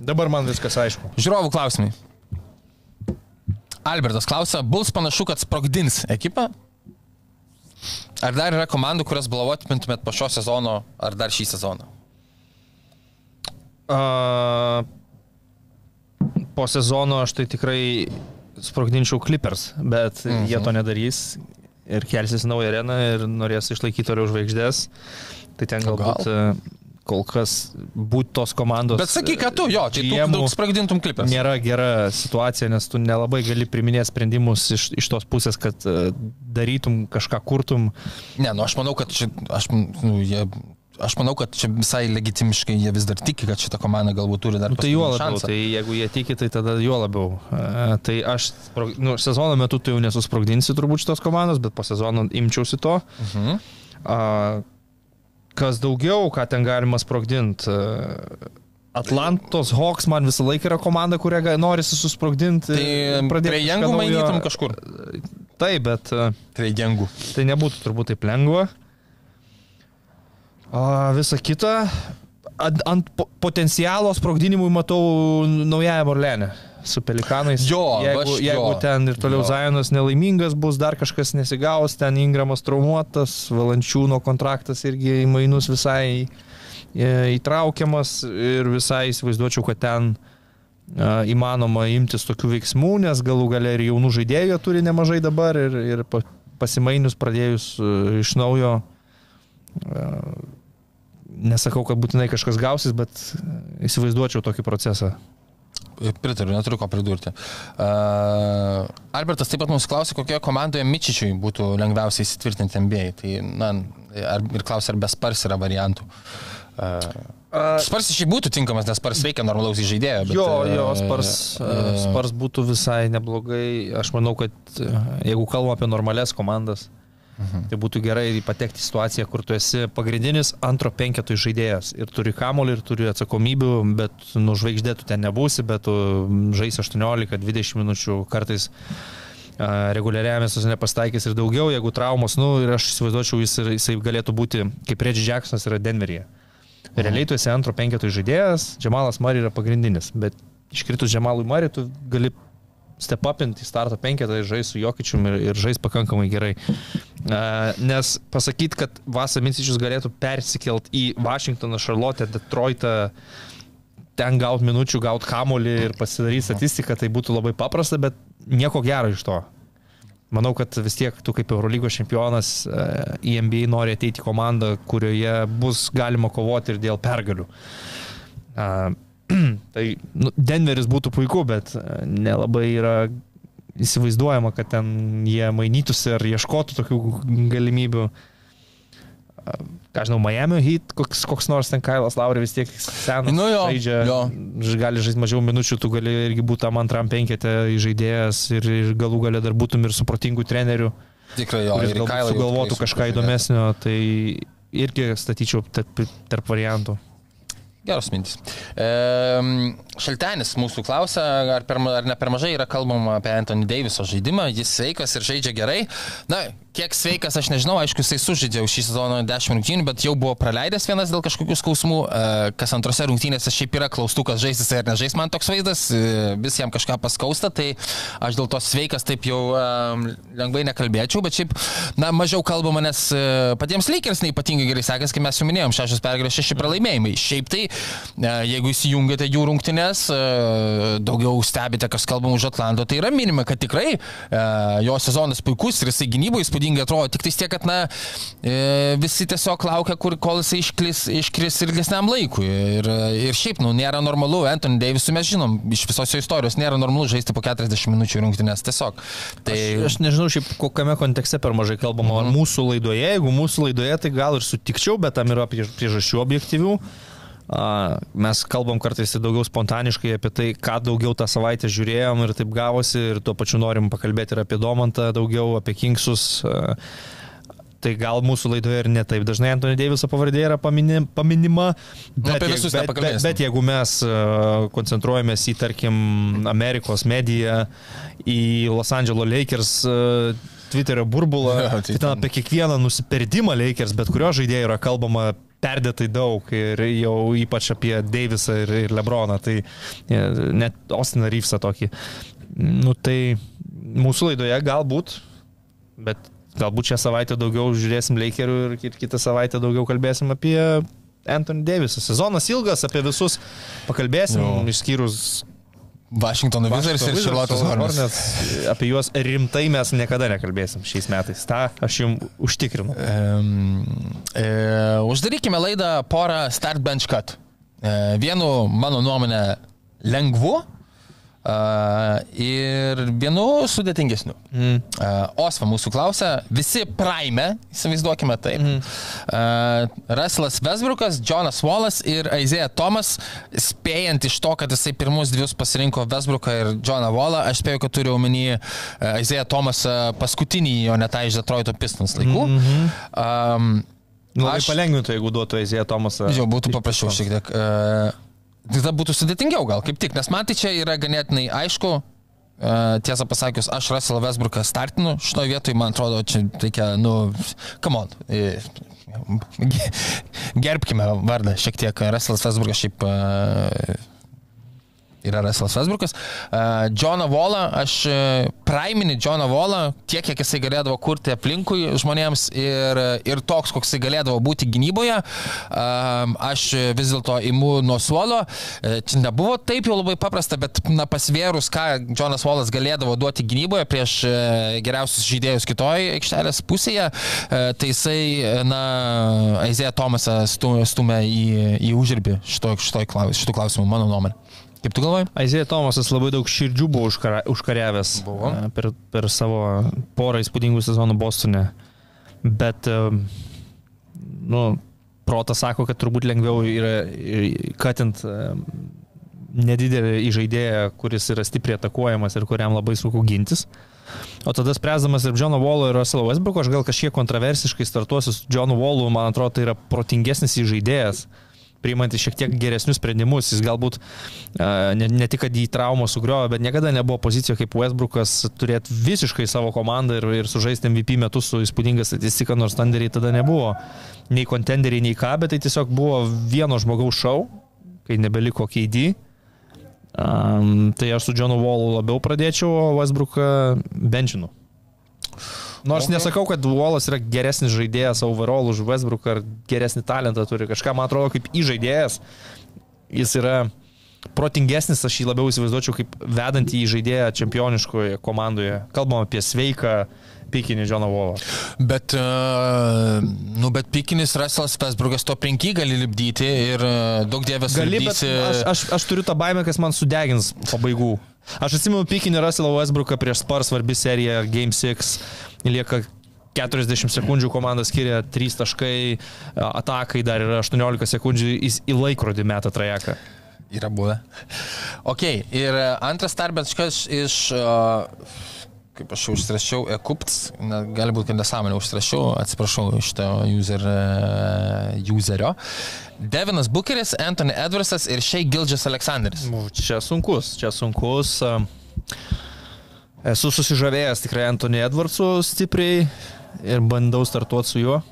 Dabar man viskas aišku. Žiūrovų klausimai. Albertas klausia, Bulls panašu, kad sprogdins ekipą. Ar dar yra komandų, kurias blovotumėtumėt po šio sezono, ar dar šį sezoną? A, po sezono aš tai tikrai sprogdinčiau Clippers, bet mhm. jie to nedarys ir kelsis naują areną ir norės išlaikyti toliau žvaigždės. Tai ten galbūt gal? kol kas būti tos komandos. Bet sakyk, kad tu jo, čia tu daug sprogdintum klipės. Nėra gera situacija, nes tu nelabai gali priminėti sprendimus iš, iš tos pusės, kad uh, darytum kažką kurtum. Ne, nu aš manau, kad čia, aš, nu, jie, aš manau, kad čia visai legitimiškai jie vis dar tiki, kad šitą komandą galbūt turi dar. Nu, tai juo labiau, šansą. tai jeigu jie tiki, tai tada juo labiau. Uh, tai aš, nu, sezono metu tai jau nesusprogdinsi turbūt šitos komandos, bet po sezono imčiausi to. Uh -huh. uh, kas daugiau, ką ten galima sprogdinti. Atlantos Hawks man visą laiką yra komanda, kurią norisi susprogdinti. Tai prie jengų mainytum kažkur. Taip, bet. Prie jengų. Tai nebūtų turbūt taip lengva. O visa kita. Ant, ant potencialo sprogdinimui matau naująją Orlenę su pelikanais. Jo, jeigu, aš, jeigu jo, ten ir toliau jo. Zajonas nelaimingas bus, dar kažkas nesigaus, ten Ingramas traumuotas, Valančiūno kontraktas irgi į mainus visai e, įtraukiamas ir visai įsivaizduočiau, kad ten a, įmanoma imtis tokių veiksmų, nes galų gale ir jaunų žaidėjų turi nemažai dabar ir, ir pa- pasimainius pradėjus a, iš naujo. Nesakau, kad būtinai kažkas gausis, bet įsivaizduočiau tokį procesą. Pritariu, neturiu ko pridurti. Uh, Albertas taip pat mums klausė, kokioje komandoje Mičičiui būtų lengviausiai įsitvirtinti MBA. Tai, na, ar, ir klausė, ar be Spars yra variantų. Uh, Spars šiaip būtų tinkamas, nes Spars reikia normalaus žaidėjo. Bet, Jo, jo, spars, spars būtų visai neblogai. Aš manau, kad jeigu kalbam apie normales komandas, mhm. tai būtų gerai patekti į situaciją, kur tu esi pagrindinis antro penketų žaidėjas ir turi kamolį, ir turi atsakomybių, bet nu žvaigždė tu ten nebūsi, bet tu žaisi 18-20 minučių kartais. a, Reguliariame sezone pastaikys ir daugiau, jeigu traumos, nu ir aš įsivaizduočiau, jis, jisai galėtų būti, kaip Reggie Jacksonas yra Denveryje. Realiai tu esi antro penketų žaidėjas, Džemalas Mari yra pagrindinis, bet iškritus Džemalui Mari tu gali step upinti į starto penketą ir žais su Jokičium ir, ir žais pakankamai gerai. Nes pasakyti, kad Vasa Mincičius galėtų persikelt į Vašingtoną, Šarlotę, Detroitą, ten gaut minučių, gaut kamolį ir pasidaryti statistiką, tai būtų labai paprasta, bet nieko gero iš to. Manau, kad vis tiek tu kaip Eurolygos čempionas e, į NBA nori ateiti komandą, kurioje bus galima kovoti ir dėl pergalių. Tai nu, Denveris būtų puiku, bet e, nelabai yra įsivaizduojama, kad ten jie mainytųsi ar ieškotų tokių galimybių. A, Ką žinau, Miami Heat, koks, koks nors ten Kailas Laurė vis tiek senas. Nu jo, žaidžia, jo. gali žaisti mažiau minučių, tu gali irgi būti tam antram penketė žaidėjas ir, ir galų galę dar būtum ir supratingų trenerių, Tikrai jo, ir galbūt sugalvotų kažką įdomesnio, tai irgi statyčiau tarp, tarp variantų. Geros mintis. E, šaltenis mūsų klausia, ar, per, ar ne per mažai yra kalbama apie Anthony Daviso žaidimą, jis sveikas ir žaidžia gerai. Na, kiek sveikas, aš nežinau, aišku, jisai sužaidė jau šį sezoną 10 rungtynių, bet jau buvo praleidęs vienas dėl kažkokių skausmų, e, kas antrose rungtynėse šiaip yra klaustukas žaisti ar nežais, man toks vaizdas, e, vis jam kažką paskausta, tai aš dėl to sveikas taip jau e, lengvai nekalbėčiau, bet šiaip, na, mažiau kalbama, nes patiems Lakers neipatingai gerai sekės, kaip mes jau minėjom, šešios pergalės, šeši pralaimėjimai. Šiaip tai, jeigu įsijungėte jų rungtynės, rungtynės, e, daugiau stebite, kas kalbama už Atlanto, tai yra minima, kad tikrai e, jo sezonas puikus ir jisai gynyboje įspūdingai atrodo, tik tais tiek, kad na, e, visi tiesiog laukia, kur, kol jisai iškris, iškris ilgesniam laikui. Ir, ir šiaip, nu, nėra normalu, Anthony Davisų mes žinom, iš visos jo istorijos nėra normalu žaisti po 40 minučių rungtynės, tiesiog. Tai aš, aš nežinau, šiaip kokiame kontekste per mažai kalbama, ar mūsų laidoje, jeigu mūsų laidoje, tai gal ir sutikčiau, bet tam yra priež- priežasčių objektyvių. Mes kalbam kartais ir daugiau spontaniškai apie tai, ką daugiau tą savaitę žiūrėjom ir taip gavosi ir tuo pačiu norim pakalbėti ir apie Domantą daugiau, apie Kingsus. Tai gal mūsų laidoje ir netaip dažnai Antony Daviso pavardė yra pamini, paminima, bet, apie jeigu- visus bet, bet, bet jeigu mes koncentruojamės į, tarkim, Amerikos mediją, į Los Angeles Lakers Twitterio burbulą, Jo, tai tai ten apie kiekvieną nusiperdimą Lakers, bet kurio žaidėjo yra kalbama perdėtai daug ir jau ypač apie Davisą ir, ir Lebroną, tai e, net Austiną Reevesą tokį. Nu tai mūsų laidoje galbūt, bet galbūt šią savaitę daugiau žiūrėsim Lakerių ir, ir kitą savaitę daugiau kalbėsim apie Anthony Davisą. Sezonas ilgas, apie visus pakalbėsim, Jo. išskyrus Washington Wizards ir Wizards, Charlotte Hornets. Apie juos rimtai mes niekada nekalbėsim šiais metais. Ta aš jums užtikrinu. Um, e, uždarykime laidą porą Start Bench Cut. E, vienu, mano nuomonė, lengvu ir vienu sudėtingesniu. Mm. Osva mūsų klausia, visi Prime, įsivaizduokime taip. Mm. Russellas Westbrookas, Jonas Wallas ir Aizėja Tomas, spėjant iš to, kad jisai pirmus dvius pasirinko Westbrooką ir Johną Wallą, aš spėjau, kad turiu omeny Aizėja Tomasą paskutinį, o ne tą iš Detroito Pistons laikų. Mm -hmm. um, Labai Aš- palengvintų, jeigu duotų Ezija Tomasą. Jau būtų paprasčiau šiek tiek. Uh, tada būtų sudėtingiau gal, kaip tik, nes man tai čia yra ganėtinai aišku. Uh, tiesą pasakius, aš Russell Westbrooką startinu, šitoje vietoje, man atrodo, čia reikia, nu, come on. e, ge- Gerbkime vardą šiek tiek. Russell Westbrookas šiaip uh, yra Russellas Westbrookas. Uh, Johną Wallą, aš uh, praiminį Johną Wallą, tiek, kiek jisai galėdavo kurti aplinkui žmonėms ir, ir toks, koks jisai galėdavo būti gynyboje, um, aš vis dėlto imu nuo suolo. Čia nebuvo taip jau labai paprasta, bet na, pasvėrus, ką Johnas Wallas galėdavo duoti gynyboje prieš geriausius žaidėjus kitoje aikštelės pusėje, tai jisai, na, Aizėja Tomasą stu- stumia į, į užribį šito, šito šitų klausimų, mano nuomonė. Kaip tu galvoji? Aizėja Tomasas labai daug širdžių buvo užkara, užkariavęs Buvo. per, per savo porą įspūdingų sezonų Bostone. Bet, nu, protas sako, kad turbūt lengviau yra katint nedidelį įžaidėją, kuris yra stipriai atakuojamas ir kuriam labai sunku gintis. O tada spręsdamas ir Johno Wallo ir Russell Westbrook, aš gal kažkiek kontroversiškai startuosiu su Johnu Wallu, man atrodo, tai yra protingesnis įžaidėjas priimantis šiek tiek geresnius sprendimus. Jis galbūt a, ne, ne tik, kad jį traumą sugriovė, bet niekada nebuvo pozicijoje kaip Westbrookas turėti visiškai savo komandą ir, ir sužaisti MVP metus su įspūdinga statistika, nors standardiai tada nebuvo nei kontenderiai, nei ką, bet tai tiesiog buvo vieno žmogaus šau, kai nebeliko KD. Um, tai aš su Johnu Wallu labiau pradėčiau, o Westbrooką benčinu. Nors okay. nesakau, kad Wallas yra geresnis žaidėjas overall už Westbrooką ar geresnį talentą turi. Kažką, man atrodo, kaip įžaidėjas. Jis yra protingesnis, aš jį labiau įsivaizduočiau kaip vedantį į žaidėją čempioniškoje komandoje. Kalbam apie sveiką pikinį Johną Wallą. Bet, uh, nu, bet pikinis Russellas Westbrookas to 5 gali lipdyti ir uh, daug dievės Gali, lipdysi. aš, aš, aš turiu tą baimę, kas man sudegins pabaigų. Aš atsimenu pikinį Russellą Westbrooką prieš Spars svarbi serija Game 6. Lieka 40 sekundžių komanda skiria 3 taškai, atakai dar yra 18 sekundžių, jis į laikrodį metą trajeką. Yra buvę. Ok, ir uh, antras tarbenškas iš, uh, kaip aš jau užsirašiau, Ekupts, gali būti, kad nesąmonė užsirašiau, atsiprašau iš to user, uh, userio. Devinas Bucheris, Anthony Edwardsas ir Shea Gildžas Aleksandris. Čia sunkus, čia sunkus. Esu susižavėjęs tikrai Antony Edwardsu stipriai ir bandau startuoti su juo.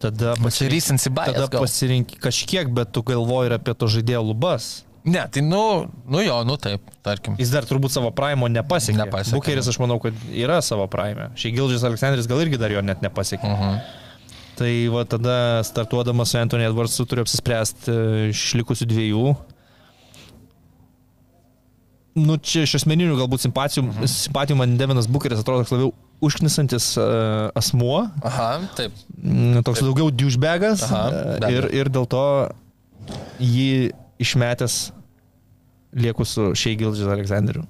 Tada, Čia recency bias. tada gal. pasirink kažkiek, bet tu galvoji ir apie to žaidėjo lubas. Ne, tai nu, nu jo, nu taip, tarkim. Jis dar turbūt savo primo nepasiekė. Nepasiekė. Bukeris, aš manau, kad yra savo prime. Šiai Gildžis Aleksandris gal irgi dar jo net nepasiekė. Uh Mhm. -huh. Tai va tada startuodamas su Anthony Edwardsu turiu apsispręsti e, iš likusių dviejų. Nu, čia iš asmeninių galbūt simpatijų, mhm. simpatijų man Devinas Bukeris atrodo toks labiau užknisantis uh, asmuo, Aha, taip. mm, toks daugiau douchebagas Aha, uh, abejo. ir, ir dėl to jį išmetęs lieku su Shea Gildžis Aleksandriu.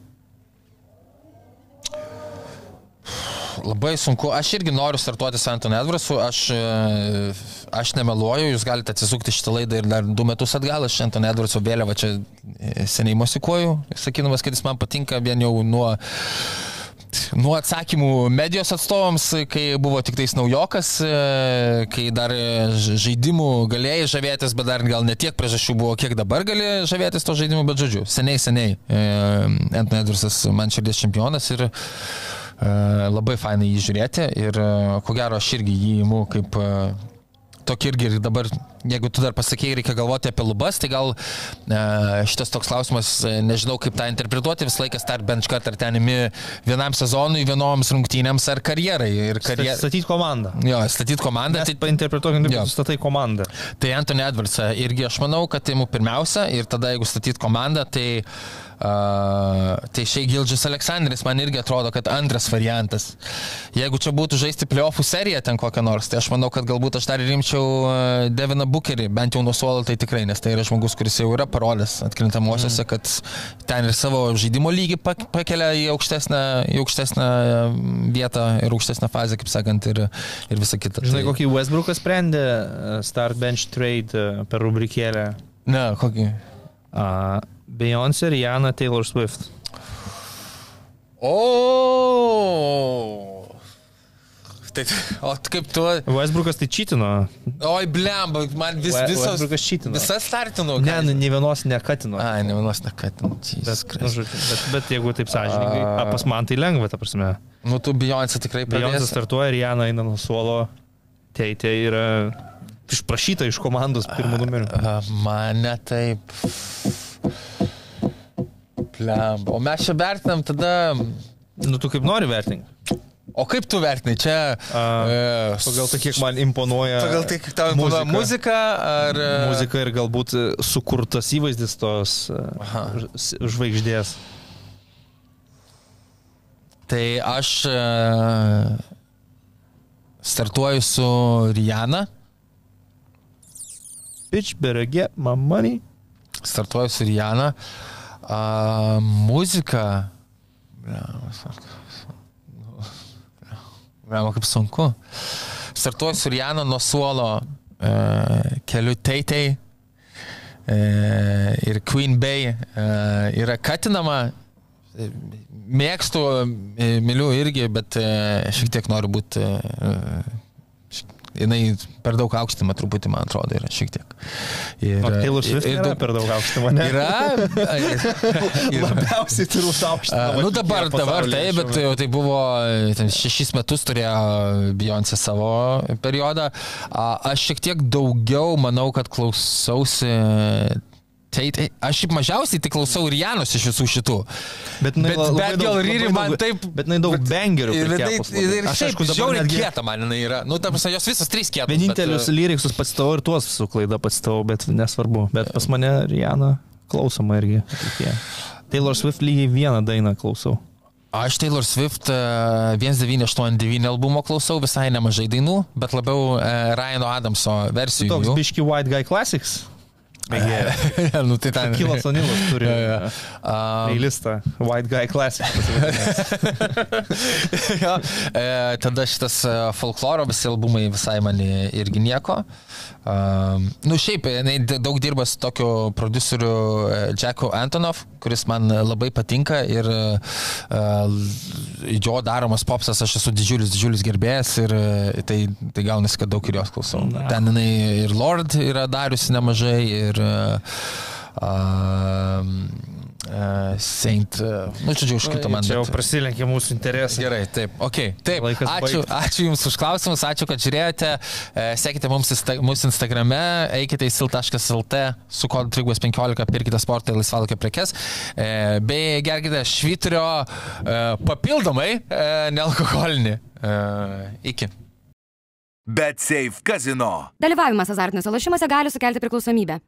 Labai sunku. Aš irgi noriu startuoti su Antonu Edvarsu. Aš, e, aš nemeluoju, jūs galite atsisukti šitą laidą ir dar du metus atgal. Aš Antonu Edvarsu vėliavą čia e, seniai mosikuoju, sakydamas, kad jis man patinka vien jau nuo Nuo atsakymų medijos atstovams, kai buvo tik tais naujokas, e, kai dar ž- žaidimų galėjai žavėtis, bet dar gal ne tiek priežasčių buvo, kiek dabar gali žavėtis to žaidimu, bet žodžiu, seniai, seniai. e, Anthony Edwardsas man širdies čempionas ir e, labai fainai jį žiūrėti ir e, ko gero aš irgi jį imu kaip e, tokį irgi ir dabar, jeigu tu dar pasakėjai, reikia galvoti apie lubas, tai gal e, šitas toks klausimas, e, nežinau kaip tą interpretuoti, visą laiką start bench cut ar ten imi vienam sezonui, vienoms rungtynėms ar karjerai. Ir karjer... Statyti komandą. Jo, statyti komandą. Mes Tai, painterpretuokim, kaip statai komandą. tai Anthony Edwardsą irgi aš manau, kad tai mūsų pirmiausia ir tada jeigu statyti komandą, tai Uh, tai šiai Gildžis Aleksandris man irgi atrodo, kad antras variantas. Jeigu čia būtų žaisti playoffų seriją ten kokią nors, tai aš manau, kad galbūt aš dar rimčiau uh, Deviną Bukerį, bent jau nuo suolo tai tikrai, nes tai yra žmogus, kuris jau yra parodęs atkrintamosiose, kad ten ir savo žaidimo lygį pak- pakelia į aukštesnę, į aukštesnę um, vietą ir aukštesnę fazę, kaip sakant, ir, ir visa kita. Žinai, tai, kokį Westbrookas sprendė e, start bench trade e, per rubrikėlę. Ne, kokį. Uh, Beyoncé, Rihanna, Taylor Swift. O. Tai, o kaip tu. Westbrookas tai čitino. Oi, blemba, man vis, visos. Westbrookas cheatino. Visas startino. Ne, nu, ne vienos nekatino. Ai, ne vienos nekatin. Bet, nu, bet, bet jeigu taip sąžininkai, A. pas man tai lengva, ta prasme. Nu, tu Beyoncé tikrai Beyoncé pradės. startuoja, Rihanna eina nuo suolo, Teitė yra išprašyta iš komandos pirmų numerių. A, Mane taip. Blemba. O mes čia vertinam tada. Nu, tu kaip nori vertinti. O kaip tu vertinai čia? A, e, Pagal tai, kiek man imponuoja. Pagal tai, kaip tau imponuoja muzika ar... e, Muzika ir galbūt e, sukurtas įvaizdis tos e, Aha. žvaigždės. Tai aš startuoju su Rihanna. Bitch, better get my money. Startuoju su Rihanna. A, muzika. Vėliau kaip sunku. Startuoju su Rihanna nuo suolo e, keliu Teitei e, ir Queen Bay e, yra katinama. E, Mėgstu, e, myliu irgi, bet e, šiek tiek noriu būti. Jinai per daug aukštima truputį, man atrodo, yra šiek tiek. Ir, Taylor Swift ir- ir yra daug- per daug aukštumą, ne? Yra. ir- Labiausiai turbūt aukštumą. A, Nu dabar, dabar taip, bet jau tai buvo, ten šešis metus turėjo Beyoncé savo periodą. A, Aš šiek tiek daugiau manau, kad klausausi. Tai, tai aš šiaip mažiausiai tik klausau Rianos iš visų šitų. Bet, jinai Bet labai Riri daug- man taip- Bet jinai daug bangerių. Ir, ir, ir, ir Aš aišku dabar netgi kieta man jinai yra. Nu, ta prasme, jos visos trys kietos. vienintelius bet, e, lyriksus pacitavau ir tuos su klaida pacitavau, bet nesvarbu. Bet pas mane Rihanna klausoma irgi. Taylor Swift lygiai vieną dainą klausau. Aš Taylor Swift e, 1989 albumo klausau, visai nemažai dainų, bet labiau e, Ryano Adamso versijų. Toks biški White Guy Classics. Mėgėja. nu, tai ten. Kilas Onilas turi Jo, jo. A, playlistą White Guy Classics. jo, e, tada šitas e, folkloro visi albumai visai man irgi nieko. Um, nu šiaip, jinai daug dirba su tokiu produceriu e, Jacku Antonov, kuris man labai patinka ir uh, jo daromas popsas aš esu didžiulis, didžiulis gerbėjas ir tai, tai gaunasi, kad daug ir jos klausau. Na. Ten jinai ir Lord yra dariusi nemažai ir uh, Saint, uh, nu, žodžiu, už kitą man. Čia jau bet- prasilenkė mūsų interesai. Gerai, taip, ok. Taip, Laikas ačiū, baigt. ačiū Jums už klausimus, ačiū, kad žiūrėjote. E, Sekite mums mūsų Instagrame, eikite į sil.lt su kodu 315, pirkite sportą ir laisvalokio prekes. E, Bei gerkite švitrio e, papildomai nealkoholinį. Iki. Bet Safe Casino. Dalyvavimas azartiniuose lošimuose gali sukelti priklausomybę.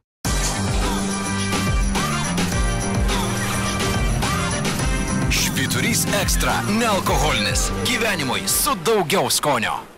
Vidurys ekstra - nealkoholinis. Gyvenimui su daugiau skonio.